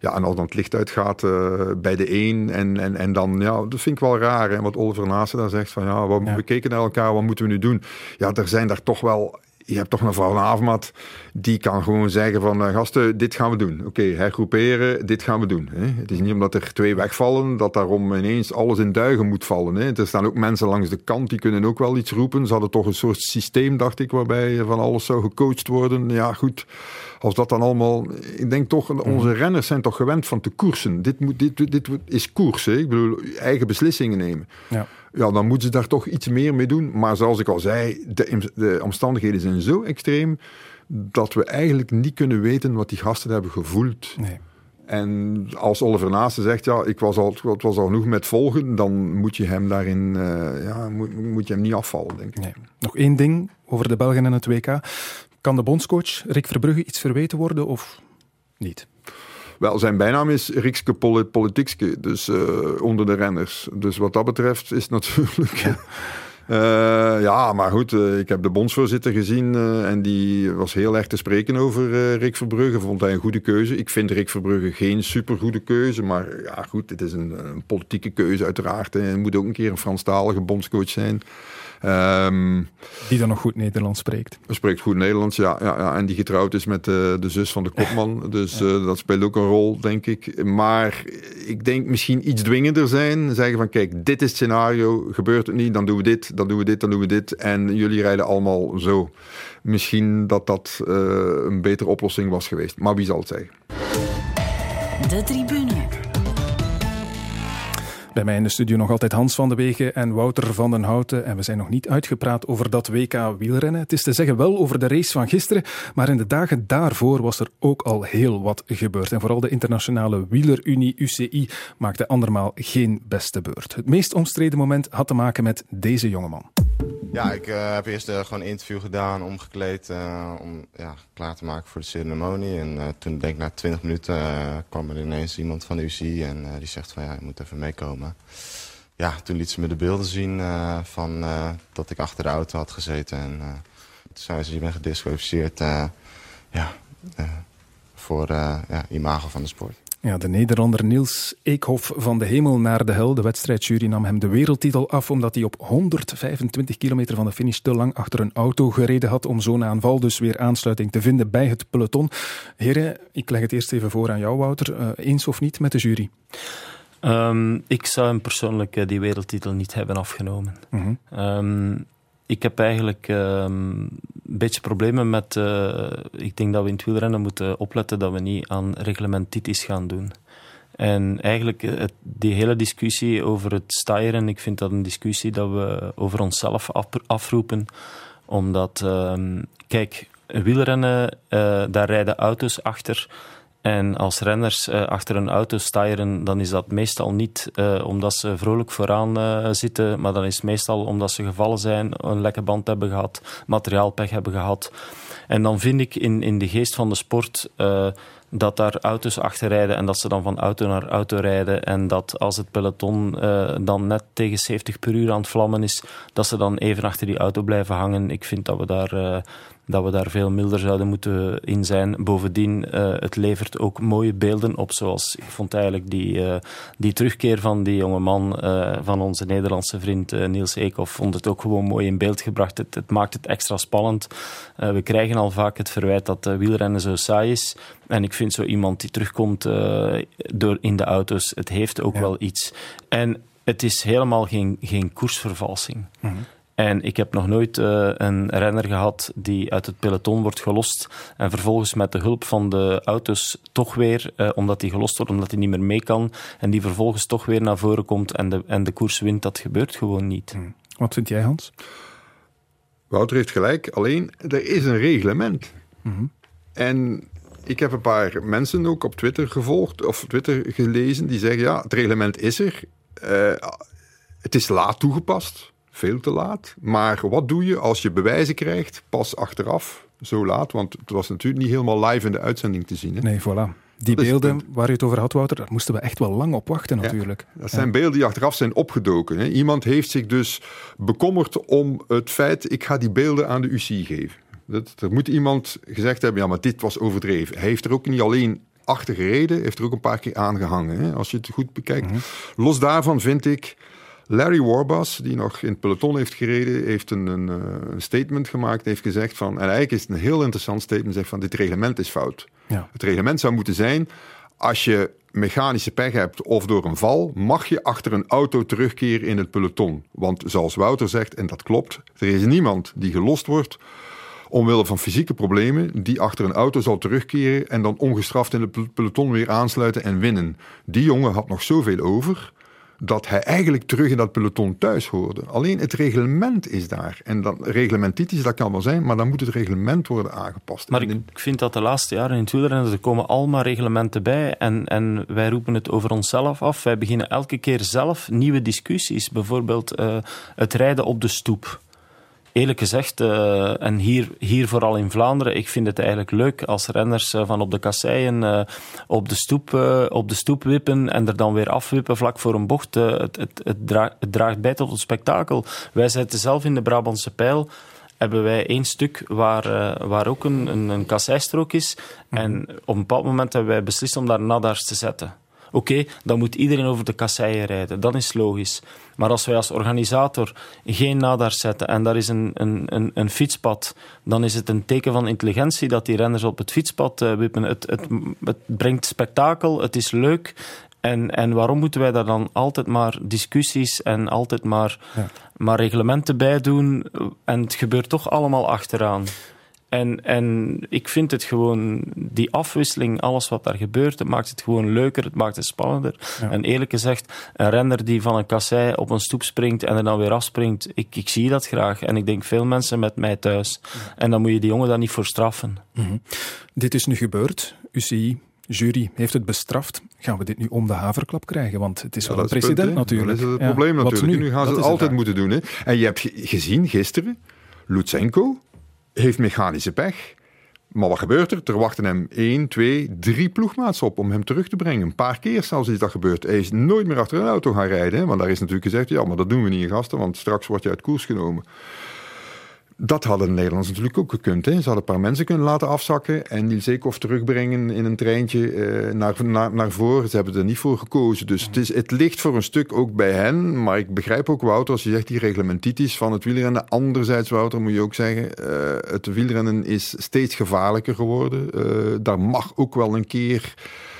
Ja, en als dan het licht uitgaat uh, bij de een en, en, en dan, ja, dat vind ik wel raar. En wat Oliver Naasten daar zegt van, ja, we, ja. we keken naar elkaar, wat moeten we nu doen? Ja, er zijn daar toch wel je hebt toch een vrouw van Avermaat, die kan gewoon zeggen van uh, gasten, dit gaan we doen. Oké, okay, hergroeperen, dit gaan we doen. Hè. Het is niet omdat er twee wegvallen, dat daarom ineens alles in duigen moet vallen. Hè. Er staan ook mensen langs de kant, die kunnen ook wel iets roepen. Ze hadden toch een soort systeem, dacht ik, waarbij van alles zou gecoacht worden. Ja, goed als dat dan allemaal. Ik denk toch, mhm. onze renners zijn toch gewend van te koersen. Dit, moet, dit, dit is koers. Hè? Ik bedoel, eigen beslissingen nemen. Ja. Ja, dan moeten ze daar toch iets meer mee doen. Maar zoals ik al zei, de, de omstandigheden zijn zo extreem dat we eigenlijk niet kunnen weten wat die gasten hebben gevoeld. Nee. En als Oliver Naasten zegt, ja, ik was al, het was al genoeg met volgen, dan moet je hem daarin, uh, ja, moet, moet je hem niet afvallen, denk ik. Nee. Nog één ding over de Belgen en het WK. Kan de bondscoach Rick Verbrugge iets verweten worden of niet? Wel, zijn bijnaam is Rikske dus uh, onder de renners. Dus wat dat betreft is natuurlijk... Uh, [LAUGHS] ja, maar goed, uh, ik heb de bondsvoorzitter gezien uh, en die was heel erg te spreken over Rick Verbrugge. Vond hij een goede keuze. Ik vind Rick Verbrugge geen supergoede keuze, maar ja goed, het is een, een politieke keuze uiteraard. Hij moet ook een keer een Franstalige bondscoach zijn. Um, die dan nog goed Nederlands spreekt. Spreekt goed Nederlands, ja. ja, ja. En die getrouwd is met de, de zus van de kopman. [LAUGHS] Dus uh, dat speelt ook een rol, denk ik. Maar ik denk misschien iets dwingender zijn. Zeggen van, kijk, dit is het scenario. Gebeurt het niet, dan doen we dit, dan doen we dit, dan doen we dit. En jullie rijden allemaal zo. Misschien dat dat uh, een betere oplossing was geweest. Maar wie zal het zeggen? De tribune. Bij mij in de studio nog altijd Hans van de Wegen en Wouter van den Houten. En we zijn nog niet uitgepraat over dat WK wielrennen. Het is te zeggen wel over de race van gisteren, maar in de dagen daarvoor was er ook al heel wat gebeurd. En vooral de internationale wielerunie UCI maakte andermaal geen beste beurt. Het meest omstreden moment had te maken met deze jongeman. Ja, ik uh, heb eerst uh, gewoon een interview gedaan, omgekleed, uh, om ja, klaar te maken voor de ceremonie. En toen, denk ik, na 20 minuten kwam er ineens iemand van de UCI en die zegt van ja, je moet even meekomen. Ja, toen liet ze me de beelden zien van dat ik achter de auto had gezeten. En toen zei ze, je bent gedisqualificeerd ja, voor ja, imago van de sport. Ja, de Nederlander Niels Eekhoff van de hemel naar de hel. De wedstrijdjury nam hem de wereldtitel af omdat hij op 125 kilometer van de finish te lang achter een auto gereden had om zo'n aanval dus weer aansluiting te vinden bij het peloton. Heren, ik leg het eerst even voor aan jou, Wouter. Uh, eens of niet met de jury? Um, ik zou hem persoonlijk uh, die wereldtitel niet hebben afgenomen. Mm -hmm. um, ik heb eigenlijk um, een beetje problemen met. Uh, ik denk dat we in het wielrennen moeten opletten dat we niet aan reglementitis gaan doen. En eigenlijk, het, die hele discussie over het stijren, ik vind dat een discussie dat we over onszelf af, afroepen. Omdat, um, kijk, wielrennen, uh, daar rijden auto's achter en als renners uh, achter een auto stijren, dan is dat meestal niet uh, omdat ze vrolijk vooraan uh, zitten, maar dan is het meestal omdat ze gevallen zijn, een lekke band hebben gehad, materiaalpech hebben gehad. En dan vind ik in, in de geest van de sport dat daar auto's achter rijden en dat ze dan van auto naar auto rijden en dat als het peloton dan net tegen 70 per uur aan het vlammen is, dat ze dan even achter die auto blijven hangen. Ik vind dat we daar dat we daar veel milder zouden moeten in zijn. Bovendien, uh, het levert ook mooie beelden op, zoals ik vond eigenlijk die, uh, die terugkeer van die jonge man, uh, van onze Nederlandse vriend Niels Eekhoff, vond het ook gewoon mooi in beeld gebracht. Het, het maakt het extra spannend. we krijgen al vaak het verwijt dat wielrennen zo saai is. En ik vind zo iemand die terugkomt door in de auto's, het heeft ook ja. wel iets. En het is helemaal geen, geen koersvervalsing. Mm -hmm. En ik heb nog nooit uh, een renner gehad die uit het peloton wordt gelost en vervolgens met de hulp van de auto's toch weer, uh, omdat hij gelost wordt, omdat hij niet meer mee kan, en die vervolgens toch weer naar voren komt en de, en de koers wint. Dat gebeurt gewoon niet. Hmm. Wat vind jij, Hans? Wouter heeft gelijk, alleen er is een reglement. Mm En ik heb een paar mensen ook op Twitter gevolgd of Twitter gelezen die zeggen: ja, het reglement is er. Uh, het is laat toegepast. Veel te laat. Maar wat doe je als je bewijzen krijgt, pas achteraf, zo laat? Want het was natuurlijk niet helemaal live in de uitzending te zien. Hè? Nee, voilà. Die beelden waar je het over had, Wouter, daar moesten we echt wel lang op wachten natuurlijk. dat zijn beelden die achteraf zijn opgedoken. Hè. Iemand heeft zich dus bekommerd om het feit, ik ga die beelden aan de UCI geven. Dat, er moet iemand gezegd hebben, ja, maar dit was overdreven. Hij heeft er ook niet alleen achter gereden, heeft er ook een paar keer aangehangen. Hè, als je het goed bekijkt. Mhm. Los daarvan vind ik, Larry Warbas, die nog in het peloton heeft gereden, heeft een, een, eh, een statement gemaakt, heeft gezegd van, en eigenlijk is het een heel interessant statement, zegt van, dit reglement is fout. Ja. Het reglement zou moeten zijn, als je mechanische pech hebt of door een val, mag je achter een auto terugkeren in het peloton. Want zoals Wouter zegt, en dat klopt, er is niemand die gelost wordt omwille van fysieke problemen, die achter een auto zal terugkeren en dan ongestraft in het peloton weer aansluiten en winnen. Die jongen had nog zoveel over dat hij eigenlijk terug in dat peloton thuis hoorde. Alleen het reglement is daar. En dat reglementitis, dat kan wel zijn, maar dan moet het reglement worden aangepast. Maar ik, ik vind dat de laatste jaren in het wielrennen, er komen allemaal reglementen bij en, en wij roepen het over onszelf af. Wij beginnen elke keer zelf nieuwe discussies. Bijvoorbeeld uh, het rijden op de stoep eerlijk gezegd, uh, en hier, hier vooral in Vlaanderen, ik vind het eigenlijk leuk als renners uh, van op de kasseien uh, op, de stoep, op de stoep wippen en er dan weer afwippen vlak voor een bocht. het, het, het, draagt, het draagt bij tot het spektakel. Wij zitten zelf in de Brabantse pijl hebben wij één stuk waar, uh, waar ook een, een, een kasseistrook is. -hmm. En op een bepaald moment hebben wij beslist om daar nadars te zetten. Oké, okay, dan moet iedereen over de kasseien rijden. Dat is logisch. Maar als wij als organisator geen nadar zetten en daar is een, een, een, een, fietspad, dan is het een teken van intelligentie dat die renners op het fietspad uh, wippen. Het, het, het brengt spektakel, het is leuk. En, en waarom moeten wij daar dan altijd maar discussies en altijd maar, ja. maar reglementen bij doen? En het gebeurt toch allemaal achteraan. En, en ik vind het gewoon, die afwisseling, alles wat daar gebeurt, het maakt het gewoon leuker, het maakt het spannender. Ja. En eerlijk gezegd, een renner die van een kassei op een stoep springt en er dan weer afspringt, ik, ik zie dat graag. En ik denk veel mensen met mij thuis. Ja. En dan moet je die jongen daar niet voor straffen. Mm -hmm. Dit is nu gebeurd. UCI, jury heeft het bestraft. Gaan we dit nu om de haverklap krijgen? Want het is ja, wel een president punt, natuurlijk. Dat is het probleem ja, natuurlijk. Nu? nu? gaan ze dat het altijd moeten doen. Hè? En je hebt gezien gisteren, Lutsenko heeft mechanische pech. Maar wat gebeurt er? Er wachten hem één, twee, drie ploegmaats op om hem terug te brengen. Een paar keer zelfs is dat gebeurd. Hij is nooit meer achter een auto gaan rijden. Want daar is natuurlijk gezegd, ja, maar dat doen we niet gasten, want straks word je uit koers genomen. Dat hadden de Nederlanders natuurlijk ook gekund. Hè. Ze hadden een paar mensen kunnen laten afzakken en Niels Eekhoff terugbrengen in een treintje eh, naar, naar, naar voren. Ze hebben er niet voor gekozen. Dus het, is, het ligt voor een stuk ook bij hen. Maar ik begrijp ook, Wouter, als je zegt die reglementitis van het wielrennen. Anderzijds, Wouter, moet je ook zeggen, uh, het wielrennen is steeds gevaarlijker geworden. Uh, daar mag ook wel een keer...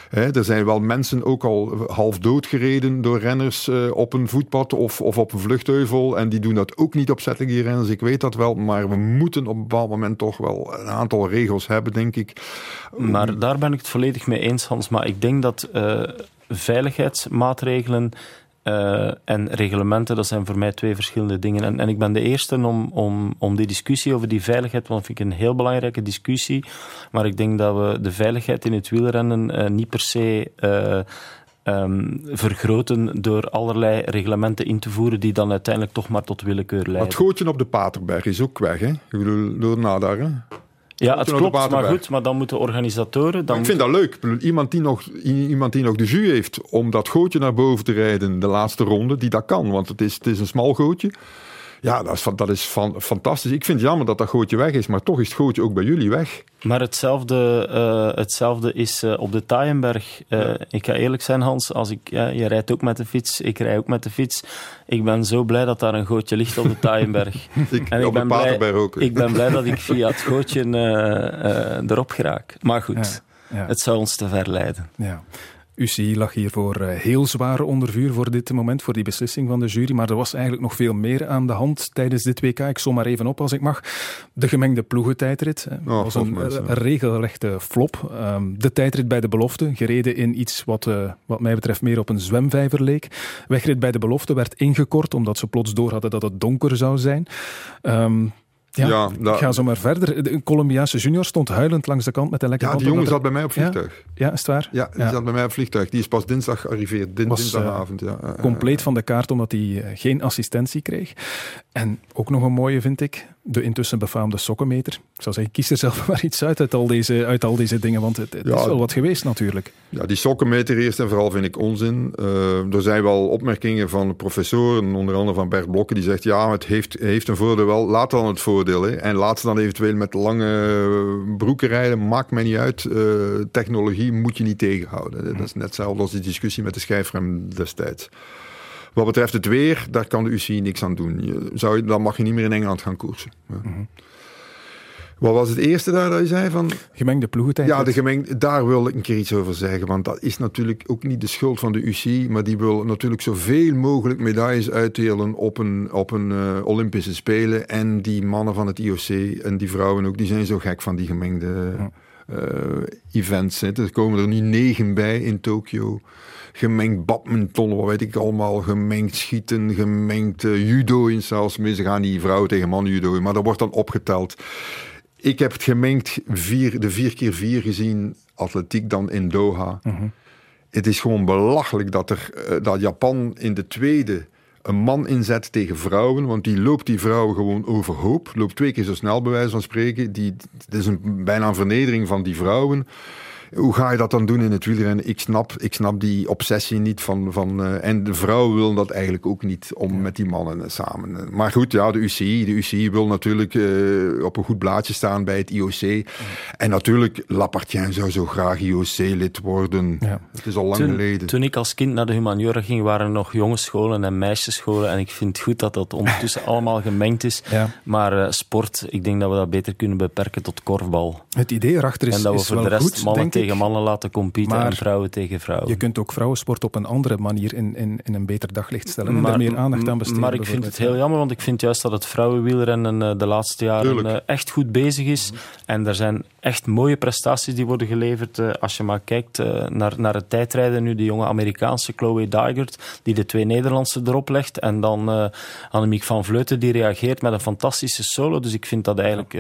He, er zijn wel mensen ook al half doodgereden door renners uh, op een voetpad of, of op een vluchtheuvel. En die doen dat ook niet opzettelijk, die renners. Ik weet dat wel. Maar we moeten op een bepaald moment toch wel een aantal regels hebben, denk ik. Maar daar ben ik het volledig mee eens, Hans. Maar ik denk dat uh, veiligheidsmaatregelen uh, en reglementen, dat zijn voor mij twee verschillende dingen. En, en ik ben de eerste om, om, om die discussie over die veiligheid, want dat vind ik een heel belangrijke discussie. Maar ik denk dat we de veiligheid in het wielrennen uh, niet per se uh, um, vergroten door allerlei reglementen in te voeren die dan uiteindelijk toch maar tot willekeur leiden. Het gootje op de Paterberg is ook weg, hè? Ik bedoel, door hè? Ja, het klopt, maar goed, maar dan moeten organisatoren... Dan ik vind dat leuk. Iemand die, nog, iemand die nog de jus heeft om dat gootje naar boven te rijden, de laatste ronde, die dat kan. Want het is, het is een smal gootje. Ja, dat is, dat is van, fantastisch. Ik vind het jammer dat dat gootje weg is, maar toch is het gootje ook bij jullie weg. Maar hetzelfde, uh, hetzelfde is uh, op de Taaienberg. Uh, ja. Ik ga eerlijk zijn, Hans, als ik, ja, je rijdt ook met de fiets, ik rij ook met de fiets. Ik ben zo blij dat daar een gootje ligt op de Taaienberg. [LAUGHS] ik, en ik ben, blij, ook, ik ben blij dat ik via het gootje erop geraak. Maar goed, ja, ja. het zou ons te ver leiden. Ja. UCI lag hiervoor uh, heel zwaar onder vuur voor dit moment, voor die beslissing van de jury. Maar er was eigenlijk nog veel meer aan de hand tijdens dit WK. Ik som maar even op als ik mag. De gemengde ploegentijdrit Dat oh, was een, mensen, een regelrechte flop. Um, de tijdrit bij de belofte, gereden in iets wat, wat mij betreft meer op een zwemvijver leek. Wegrit bij de belofte werd ingekort omdat ze plots door hadden dat het donker zou zijn. Um, Ja, ik ga zo maar verder. De Colombiaanse junior stond huilend langs de kant met een lekker Ja, die jongen zat bij mij op vliegtuig. Ja, ja is het waar? Ja, die zat bij mij op vliegtuig. Die is pas dinsdag gearriveerd, din, Was, dinsdagavond. Ja. Uh, compleet van de kaart, omdat hij uh, geen assistentie kreeg. En ook nog een mooie, vind ik, de intussen befaamde sokkenmeter. Ik zou zeggen, kies er zelf [LAUGHS] maar iets uit uit al deze, uit al deze dingen, want het, het ja, is wel wat geweest natuurlijk. Ja, die sokkenmeter eerst en vooral vind ik onzin. Uh, er zijn wel opmerkingen van professoren, onder andere van Bert Blokken, die zegt ja, het heeft, heeft een voordeel wel. Laat dan het voordeel. Hè. En laat ze dan eventueel met lange broeken rijden. Maakt mij niet uit. Uh, technologie moet je niet tegenhouden. Dat is net hetzelfde als die discussie met de schijfrem destijds. Wat betreft het weer, daar kan de UCI niks aan doen. Je, zou, dan mag je niet meer in Engeland gaan koersen. Ja. Mm -hmm. Wat was het eerste daar dat je zei? Van... Gemengde ploegentijd. Ja, de gemengde, daar wil ik een keer iets over zeggen. Want dat is natuurlijk ook niet de schuld van de UCI. Maar die wil natuurlijk zoveel mogelijk medailles uitdelen op een, op een uh, Olympische Spelen. En die mannen van het IOC en die vrouwen ook, die zijn zo gek van die gemengde uh, events. Hè. Er komen er nu negen bij in Tokio gemengd badminton, wat weet ik allemaal, gemengd schieten, gemengd uh, judo in zelfs. Ze gaan die vrouwen tegen mannen judo, maar dat wordt dan opgeteld. Ik heb het gemengd vier, de 4 keer 4 gezien, atletiek dan in Doha. Mhm. Het is gewoon belachelijk dat, er, uh, dat Japan in de tweede een man inzet tegen vrouwen, want die loopt die vrouwen gewoon overhoop. Loopt twee keer zo snel, bij wijze van spreken. Die, het is een, bijna een vernedering van die vrouwen. Hoe ga je dat dan doen in het wielrennen? Ik snap, ik snap die obsessie niet van... van uh, en de vrouw wil dat eigenlijk ook niet om ja. met die mannen uh, samen. Maar goed, ja, de UCI, de UCI wil natuurlijk uh, op een goed blaadje staan bij het IOC. Ja. En natuurlijk, Lapartien zou zo graag IOC-lid worden. Ja. Het is al lang toen, geleden. Toen ik als kind naar de humaniora ging, waren er nog jongensscholen en meisjesscholen. En ik vind het goed dat dat ondertussen [LAUGHS] allemaal gemengd is. Maar uh, sport, ik denk dat we dat beter kunnen beperken tot korfbal. Het idee erachter is, en dat we is voor wel de rest goed, mannen tegen mannen laten competen Maar en vrouwen tegen vrouwen. Je kunt ook vrouwensport op een andere manier in, in, in een beter daglicht stellen en daar meer aandacht aan besteden. Maar ik vind het heel jammer, want ik vind juist dat het vrouwenwielrennen uh, de laatste jaren uh, echt goed bezig is. Mm-hmm. En er zijn echt mooie prestaties die worden geleverd. Uh, als je maar kijkt naar, naar het tijdrijden nu, de jonge Amerikaanse Chloe Dygert, die de twee Nederlandse erop legt. En dan Annemiek van Vleuten, die reageert met een fantastische solo. Dus ik vind dat eigenlijk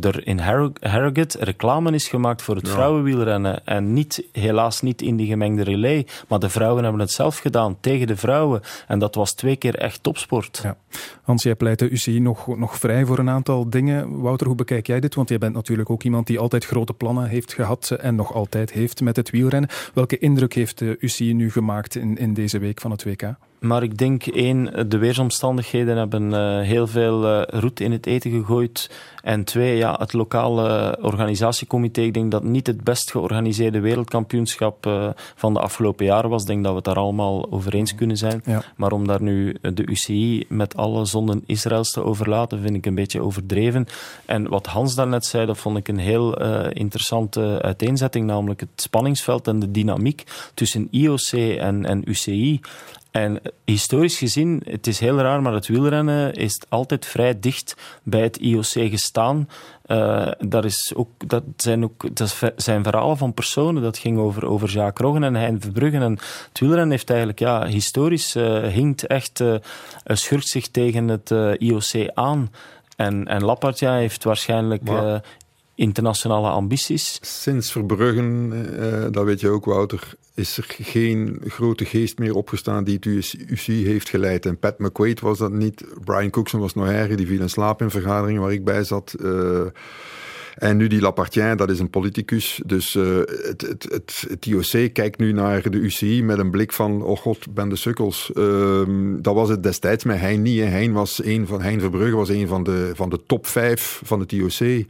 er in Harrogate reclame is gemaakt voor het ja. Vrouwenwielrennen. En niet, helaas niet in die gemengde relay. Maar de vrouwen hebben het zelf gedaan tegen de vrouwen. En dat was twee keer echt topsport. Ja. Hans, jij pleit de UCI nog, nog vrij voor een aantal dingen. Wouter, hoe bekijk jij dit? Want jij bent natuurlijk ook iemand die altijd grote plannen heeft gehad en nog altijd heeft met het wielrennen. Welke indruk heeft de UCI nu gemaakt in, in deze week van het WK? Maar ik denk, één, de weersomstandigheden hebben uh, heel veel uh, roet in het eten gegooid. En twee, ja, het lokale organisatiecomité, ik denk dat niet het best georganiseerde wereldkampioenschap uh, van de afgelopen jaren was. Ik denk dat we het daar allemaal over eens kunnen zijn. Ja. Maar om daar nu de UCI met alle zonden Israëls te overlaten, vind ik een beetje overdreven. En wat Hans daarnet zei, dat vond ik een heel interessante uiteenzetting, namelijk het spanningsveld en de dynamiek tussen IOC en, en UCI. En historisch gezien, het is heel raar, maar het wielrennen is altijd vrij dicht bij het IOC gestaan. Uh, dat, is ook, dat, zijn ook, dat zijn verhalen van personen. Dat ging over, over Jacques Roggen en Hein Verbruggen. En het wielrennen heeft eigenlijk, ja, historisch uh, hinkt echt, uh, schurkt zich tegen het IOC aan. En, en heeft waarschijnlijk maar internationale ambities. Sinds Verbruggen, uh, dat weet je ook Wouter, is er geen grote geest meer opgestaan die het UC heeft geleid. En Pat McQuaid was dat niet. Brian Cookson was nog erger, die viel in slaap in vergaderingen waar ik bij zat. Uh, en nu die Lapartien, dat is een politicus. Dus uh, het, het, het, IOC kijkt nu naar de UCI met een blik van, oh god, ben de sukkels. Uh, dat was het destijds met Hein niet. Hein, was een van, Hein Verbrugge was een van de, van de top vijf van het IOC.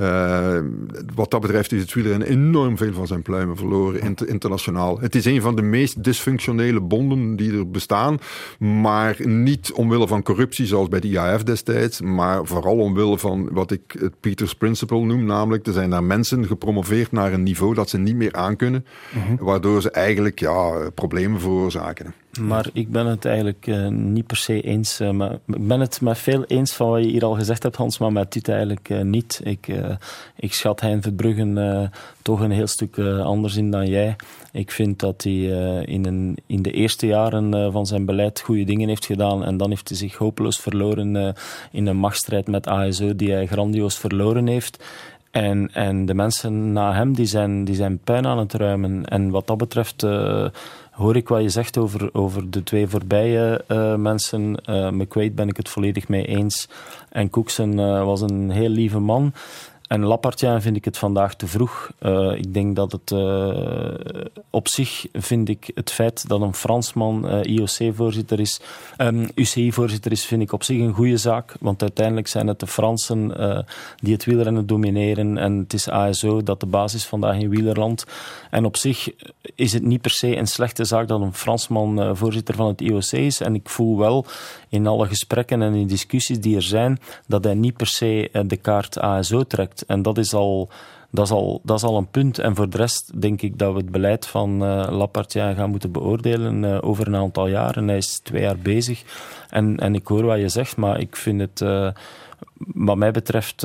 Uh, wat dat betreft is het wielrennen enorm veel van zijn pluimen verloren inter, internationaal. Het is een van de meest dysfunctionele bonden die er bestaan. Maar niet omwille van corruptie zoals bij de IAF destijds. Maar vooral omwille van wat ik het Peters Principle noem. Namelijk, er zijn daar mensen gepromoveerd naar een niveau dat ze niet meer aankunnen. Mhm. Waardoor ze eigenlijk ja, problemen veroorzaken. Maar ik ben het eigenlijk uh, niet per se eens. Uh, maar, ik ben het met veel eens van wat je hier al gezegd hebt, Hans, maar met dit eigenlijk uh, niet. Ik, ik schat Hein Verbruggen toch een heel stuk anders in dan jij. Ik vind dat hij in, een, in de eerste jaren van zijn beleid goede dingen heeft gedaan. En dan heeft hij zich hopeloos verloren in een machtsstrijd met ASO die hij grandioos verloren heeft. En, en de mensen na hem die zijn, die zijn puin aan het ruimen. En wat dat betreft hoor ik wat je zegt over, over de twee voorbije uh, mensen. Uh, McQuaid ben ik het volledig mee eens. En Cookson uh, was een heel lieve man. En Lapartien vind ik het vandaag te vroeg. Uh, ik denk dat het uh, op zich vind ik het feit dat een Fransman uh, IOC-voorzitter is, ehm, UCI-voorzitter is, vind ik op zich een goede zaak. Want uiteindelijk zijn het de Fransen die het wielrennen domineren en het is ASO dat de basis vandaag in wielerland. En op zich is het niet per se een slechte zaak dat een Fransman voorzitter van het IOC is. En ik voel wel in alle gesprekken en in discussies die er zijn dat hij niet per se de kaart ASO trekt. En dat is al, dat is al, dat is al een punt. En voor de rest denk ik dat we het beleid van uh, gaan moeten beoordelen uh, over een aantal jaren. Hij is twee jaar bezig. En, en ik hoor wat je zegt, maar ik vind het, uh, wat mij betreft,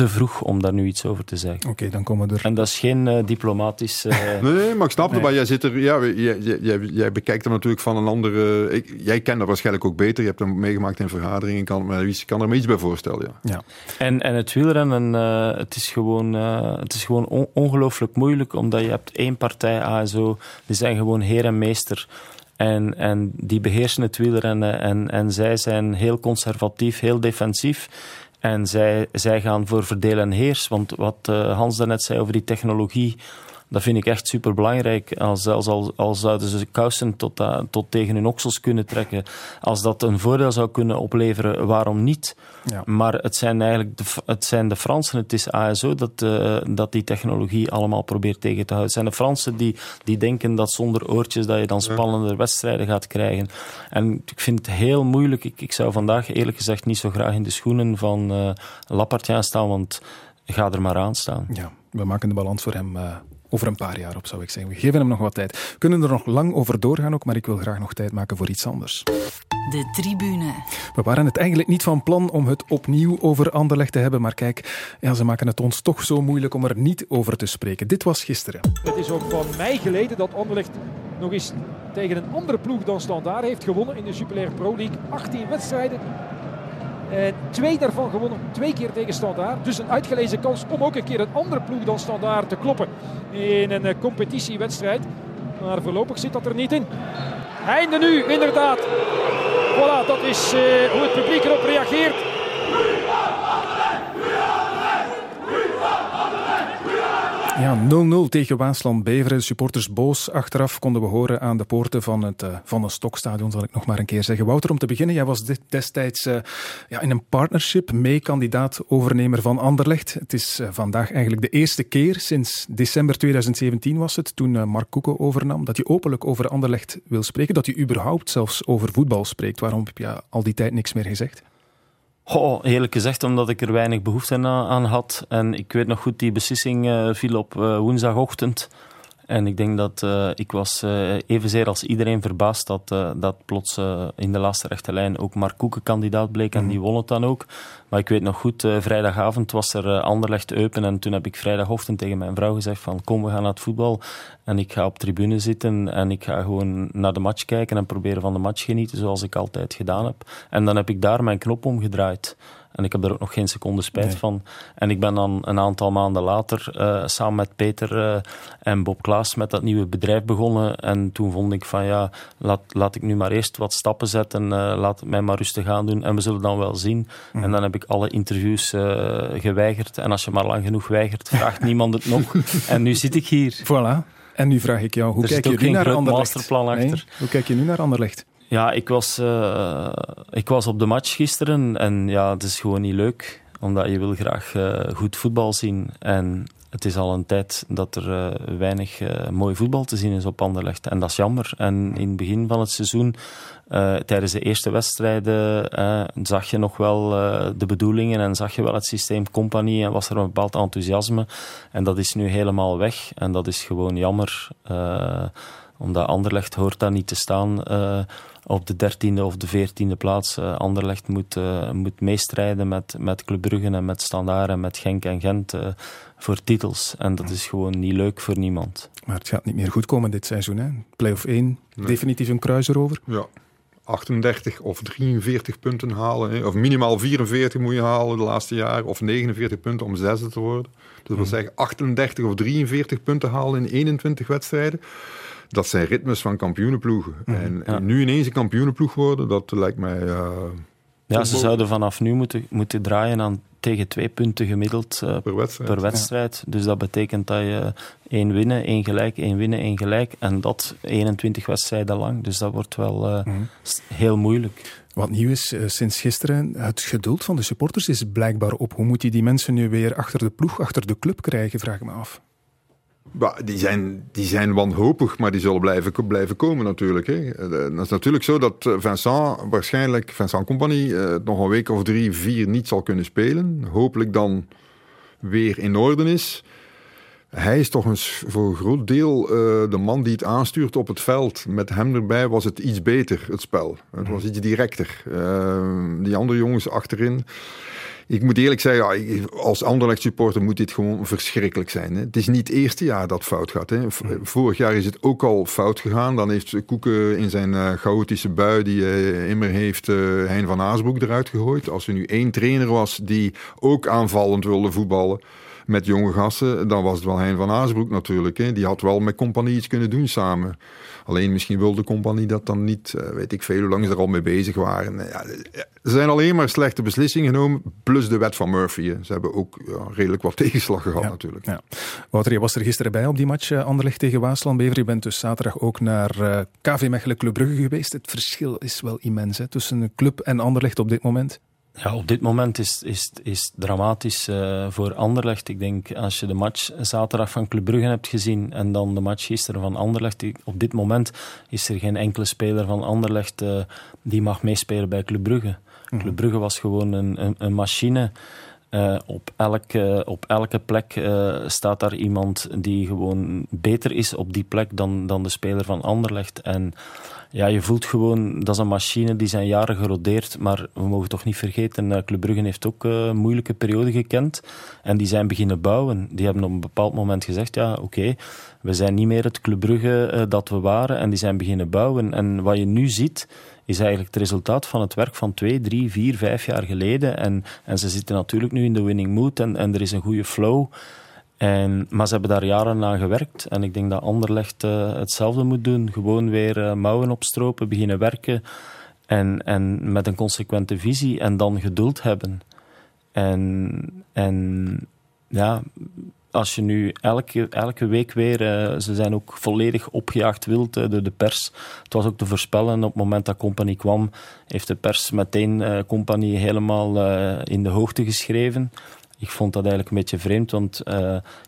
te vroeg om daar nu iets over te zeggen. Oké, dan komen we er. En dat is geen uh, diplomatisch. Uh... [LAUGHS] nee, nee, maar ik snap het. Maar jij, zit er, ja, jij, jij, jij, bekijkt hem natuurlijk van een andere. Ik, jij kent dat waarschijnlijk ook beter. Je hebt hem meegemaakt in vergaderingen. Kan, maar wie kan er me iets bij voorstellen. Ja. ja. En, en het wielrennen, uh, het is gewoon, het is gewoon on ongelooflijk moeilijk. Omdat je hebt één partij ASO. Die zijn gewoon heer en meester. En, en die beheersen het wielrennen. En, en zij zijn heel conservatief, heel defensief. En zij, zij gaan voor verdelen en heers. Want wat uh, Hans daarnet zei over die technologie, dat vind ik echt super belangrijk. Als, als, als, als zouden ze kousen tot, uh, tot tegen hun oksels kunnen trekken. Als dat een voordeel zou kunnen opleveren, waarom niet? Ja. Maar het zijn eigenlijk de, het zijn de Fransen, het is ASO dat, uh, dat die technologie allemaal probeert tegen te houden. Het zijn de Fransen die, die denken dat zonder oortjes dat je dan spannender wedstrijden gaat krijgen. En ik vind het heel moeilijk. Ik, ik zou vandaag eerlijk gezegd niet zo graag in de schoenen van uh, Lapartien staan, want ga er maar aan staan. Ja, we maken de balans voor hem uh, over een paar jaar op, zou ik zeggen. We geven hem nog wat tijd. We kunnen er nog lang over doorgaan ook, maar ik wil graag nog tijd maken voor iets anders. De tribune. We waren het eigenlijk niet van plan om het opnieuw over Anderlecht te hebben, maar kijk, ja, ze maken het ons toch zo moeilijk om er niet over te spreken. Dit was gisteren. Het is ook van mij geleden dat Anderlecht nog eens tegen een andere ploeg dan Standaard heeft gewonnen in de Super Pro League. 18 wedstrijden, en twee daarvan gewonnen, twee keer tegen Standaard. Dus een uitgelezen kans om ook een keer een andere ploeg dan Standaard te kloppen in een eh, competitiewedstrijd. Maar voorlopig zit dat er niet in. Einde nu, inderdaad. Voilà, dat is uh, hoe het publiek erop reageert. Ja, 0-0 tegen Waasland-Beveren. Supporters boos. Achteraf konden we horen aan de poorten van het uh, Van een Stokstadion, zal ik nog maar een keer zeggen. Wouter, om te beginnen, jij was destijds uh, ja, in een partnership mee kandidaat overnemer van Anderlecht. Het is uh, vandaag eigenlijk de eerste keer sinds december 2017 was het, toen Mark Koeken overnam, dat je openlijk over Anderlecht wil spreken, dat je überhaupt zelfs over voetbal spreekt. Waarom heb je al die tijd niks meer gezegd? Oh, eerlijk gezegd, omdat ik er weinig behoefte aan had. En ik weet nog goed, die beslissing uh, viel op uh, woensdagochtend. En ik denk dat uh, ik was uh, evenzeer als iedereen verbaasd dat, uh, dat plots in de laatste rechte lijn ook Mark Koeken kandidaat bleek. En mm. die won het dan ook. Maar ik weet nog goed, vrijdagavond was er Anderlecht Eupen. En toen heb ik vrijdagochtend tegen mijn vrouw gezegd van kom, we gaan naar het voetbal. En ik ga op tribune zitten en ik ga gewoon naar de match kijken en proberen van de match genieten zoals ik altijd gedaan heb. En dan heb ik daar mijn knop omgedraaid. En ik heb er ook nog geen seconde spijt van. En ik ben dan een aantal maanden later uh, samen met Peter uh, en Bob Klaas met dat nieuwe bedrijf begonnen. En toen vond ik van ja, laat, laat ik nu maar eerst wat stappen zetten. Uh, laat mij maar rustig aan doen. En we zullen dan wel zien. Mm. En dan heb ik alle interviews geweigerd. En als je maar lang genoeg weigert, vraagt niemand het nog. [LAUGHS] En nu zit ik hier. Voilà. En nu vraag ik jou, hoe kijk je nu naar Anderlecht? masterplan achter. Nee? Hoe kijk je nu naar Anderlecht? Ja, ik was, uh, ik was op de match gisteren en ja, het is gewoon niet leuk. Omdat je wil graag uh, goed voetbal zien. En het is al een tijd dat er uh, weinig mooi voetbal te zien is op Anderlecht. En dat is jammer. En in het begin van het seizoen, tijdens de eerste wedstrijden, zag je nog wel de bedoelingen en zag je wel het systeem compagnie en was er een bepaald enthousiasme. En dat is nu helemaal weg. En dat is gewoon jammer Omdat Anderlecht hoort daar niet te staan op de dertiende of de veertiende plaats. Anderlecht moet, moet meestrijden met, met Club Brugge en met Standaard en met Genk en Gent voor titels. En dat is gewoon niet leuk voor niemand. Maar het gaat niet meer goed komen dit seizoen. Hè? Play-off 1, definitief een kruis erover. Ja, 38 of 43 punten halen. Hè. Of minimaal 44 moet je halen de laatste jaren. Of 49 punten om zesde te worden. Dus dat wil mhm. zeggen 38 of 43 punten halen in 21 wedstrijden. Dat zijn ritmes van kampioenenploegen. Mhm. En, nu ineens een kampioenenploeg worden, dat lijkt mij... Uh, ja, ze zouden vanaf nu moeten, moeten draaien aan tegen twee punten gemiddeld uh, per wedstrijd. Per wedstrijd. Dus dat betekent dat je één winnen, één gelijk, één winnen, één gelijk. En dat 21 wedstrijden lang. Dus dat wordt wel uh, mm. heel moeilijk. Wat nieuw is uh, sinds gisteren, het geduld van de supporters is blijkbaar op. Hoe moet je die mensen nu weer achter de ploeg, achter de club krijgen, vraag ik me af. Die zijn, die zijn wanhopig, maar die zullen blijven, blijven komen natuurlijk. Hè. Het is natuurlijk zo dat eh, Vincent waarschijnlijk, Vincent Compagnie, eh, nog een week of drie, vier niet zal kunnen spelen. Hopelijk dan weer in orde is. Hij is toch een, voor een groot deel uh, de man die het aanstuurt op het veld. Met hem erbij was het iets beter, het spel. Het was iets directer. Uh, die andere jongens achterin ik moet eerlijk zeggen, ja, als Anderlecht supporter moet dit gewoon verschrikkelijk zijn. Hè. Het is niet het eerste jaar dat fout gaat. Hè. Vorig jaar is het ook al fout gegaan. Dan heeft Koeken in zijn uh, chaotische bui die hij immer heeft uh, Hein van Aasbroek eruit gegooid. Als er nu één trainer was die ook aanvallend wilde voetballen met jonge gasten, dan was het wel Hein van Aasbroek natuurlijk. Hè. Die had wel met compagnie iets kunnen doen samen. Alleen misschien wilde de compagnie dat dan niet. Uh, weet ik veel hoe lang ze er al mee bezig waren. Ja, er zijn alleen maar slechte beslissingen genomen. Plus de wet van Murphy. Ze hebben ook ja, redelijk wat [LAUGHS] tegenslag gehad natuurlijk. Ja. Wouter, je was er gisteren bij op die match uh, Anderlecht tegen Waasland-Bever. Je bent dus zaterdag ook naar eh, KV Mechelen Club Brugge geweest. Het verschil is wel immens hè, tussen een club en Anderlecht op dit moment. Ja, op dit moment is, is, is dramatisch uh, voor Anderlecht. Ik denk, als je de match zaterdag van Club Brugge hebt gezien en dan de match gisteren van Anderlecht, op dit moment is er geen enkele speler van Anderlecht uh, die mag meespelen bij Club Brugge. Mhm. Club Brugge was gewoon een, een, een machine. Uh, op, elke, op elke plek uh, staat daar iemand die gewoon beter is op die plek dan, dan de speler van Anderlecht. En ja, je voelt gewoon, dat is een machine die zijn jaren gerodeerd, maar we mogen toch niet vergeten, uh, Club Brugge heeft ook uh, een moeilijke periode gekend en die zijn beginnen bouwen. Die hebben op een bepaald moment gezegd, ja oké, we zijn niet meer het Club Brugge uh, dat we waren en die zijn beginnen bouwen. En wat je nu ziet, is eigenlijk het resultaat van het werk van twee, drie, vier, vijf jaar geleden. En, en ze zitten natuurlijk nu in de winning mood en, en er is een goede flow. En, maar ze hebben daar jaren aan gewerkt. En ik denk dat Anderlecht uh, hetzelfde moet doen. Gewoon weer uh, mouwen opstropen, beginnen werken. En, en met een consequente visie. En dan geduld hebben. En, en ja, als je nu elke, elke week weer, uh, ze zijn ook volledig opgejaagd wild door de pers. Het was ook te voorspellen, op het moment dat Company kwam, heeft de pers meteen Company helemaal in de hoogte geschreven. Ik vond dat eigenlijk een beetje vreemd, want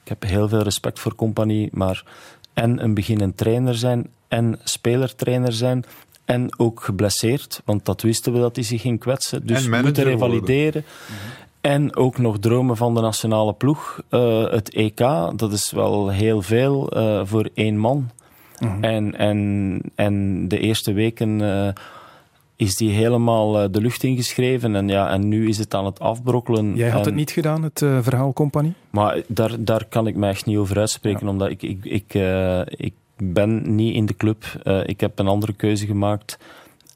ik heb heel veel respect voor Company, maar en een beginnend trainer zijn en spelertrainer zijn en ook geblesseerd, want dat wisten we dat hij zich ging kwetsen. Dus we moeten revalideren. Mhm. En ook nog dromen van de nationale ploeg. Uh, het EK, dat is wel heel veel uh, voor één man. Mm en, en, en de eerste weken uh, is die helemaal de lucht ingeschreven. En, ja, en nu is het aan het afbrokkelen. Jij had en, het niet gedaan, het verhaal Compagnie? Maar daar, daar kan ik mij echt niet over uitspreken, ja. omdat ik, ik, ik, ik ben niet in de club. ik heb een andere keuze gemaakt.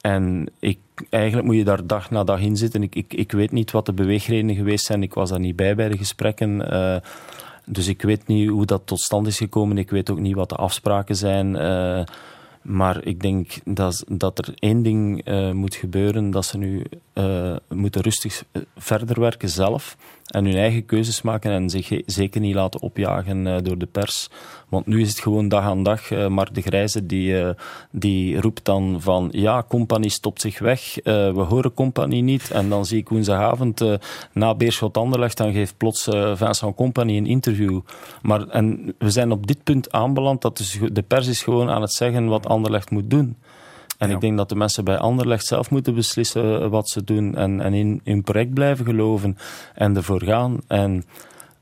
En ik, eigenlijk moet je daar dag na dag in zitten. Ik, ik, ik weet niet wat de beweegredenen geweest zijn. Ik was daar niet bij bij de gesprekken. Uh, dus ik weet niet hoe dat tot stand is gekomen. Ik weet ook niet wat de afspraken zijn. Maar ik denk dat, dat er één ding uh, moet gebeuren. Dat ze nu moeten rustig verder werken zelf. En hun eigen keuzes maken en zich zeker niet laten opjagen door de pers. Want nu is het gewoon dag aan dag. Uh, Mark de Grijze die, uh, die roept dan van ja, Compagnie stopt zich weg. We horen Compagnie niet. En dan zie ik woensdagavond na Beerschot Anderlecht, dan geeft plots Vincent Compagnie een interview. Maar, en we zijn op dit punt aanbeland dat dus de pers is gewoon aan het zeggen wat Anderlecht moet doen. En ja. ik denk dat de mensen bij Anderlecht zelf moeten beslissen wat ze doen en, en in hun project blijven geloven en ervoor gaan. En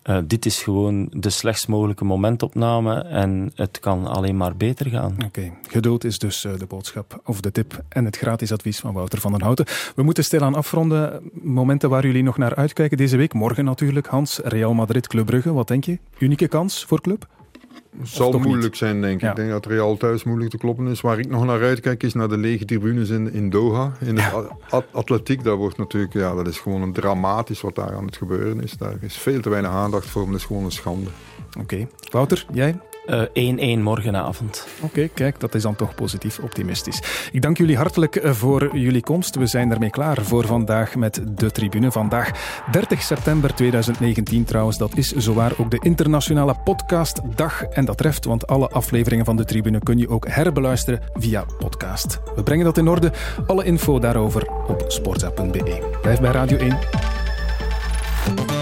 uh, dit is gewoon de slechtst mogelijke momentopname en het kan alleen maar beter gaan. Oké, geduld is dus uh, de boodschap of de tip en het gratis advies van Wouter van den Houten. We moeten stilaan afronden. Momenten waar jullie nog naar uitkijken deze week. Morgen natuurlijk, Hans, Real Madrid, Club Brugge. Wat denk je? Unieke kans voor Club? Het zal moeilijk zijn, denk ik. Ik denk dat Real thuis moeilijk te kloppen is. Waar ik nog naar uitkijk is naar de lege tribunes in, in Doha. In het atletiek, dat wordt natuurlijk, ja, dat is gewoon een dramatisch wat daar aan het gebeuren is. Daar is veel te weinig aandacht voor, dat is gewoon een schande. Oké. Wouter, jij? 1-1 uh, morgenavond. Oké, kijk, dat is dan toch positief optimistisch. Ik dank jullie hartelijk eh, voor jullie komst. We zijn ermee klaar voor vandaag met de tribune. Vandaag 30 september 2019 trouwens. Dat is zowaar ook de internationale podcastdag. En dat treft, want alle afleveringen van de tribune kun je ook herbeluisteren via podcast. We brengen dat in orde. Alle info daarover op sportza.be. Blijf bij Radio 1.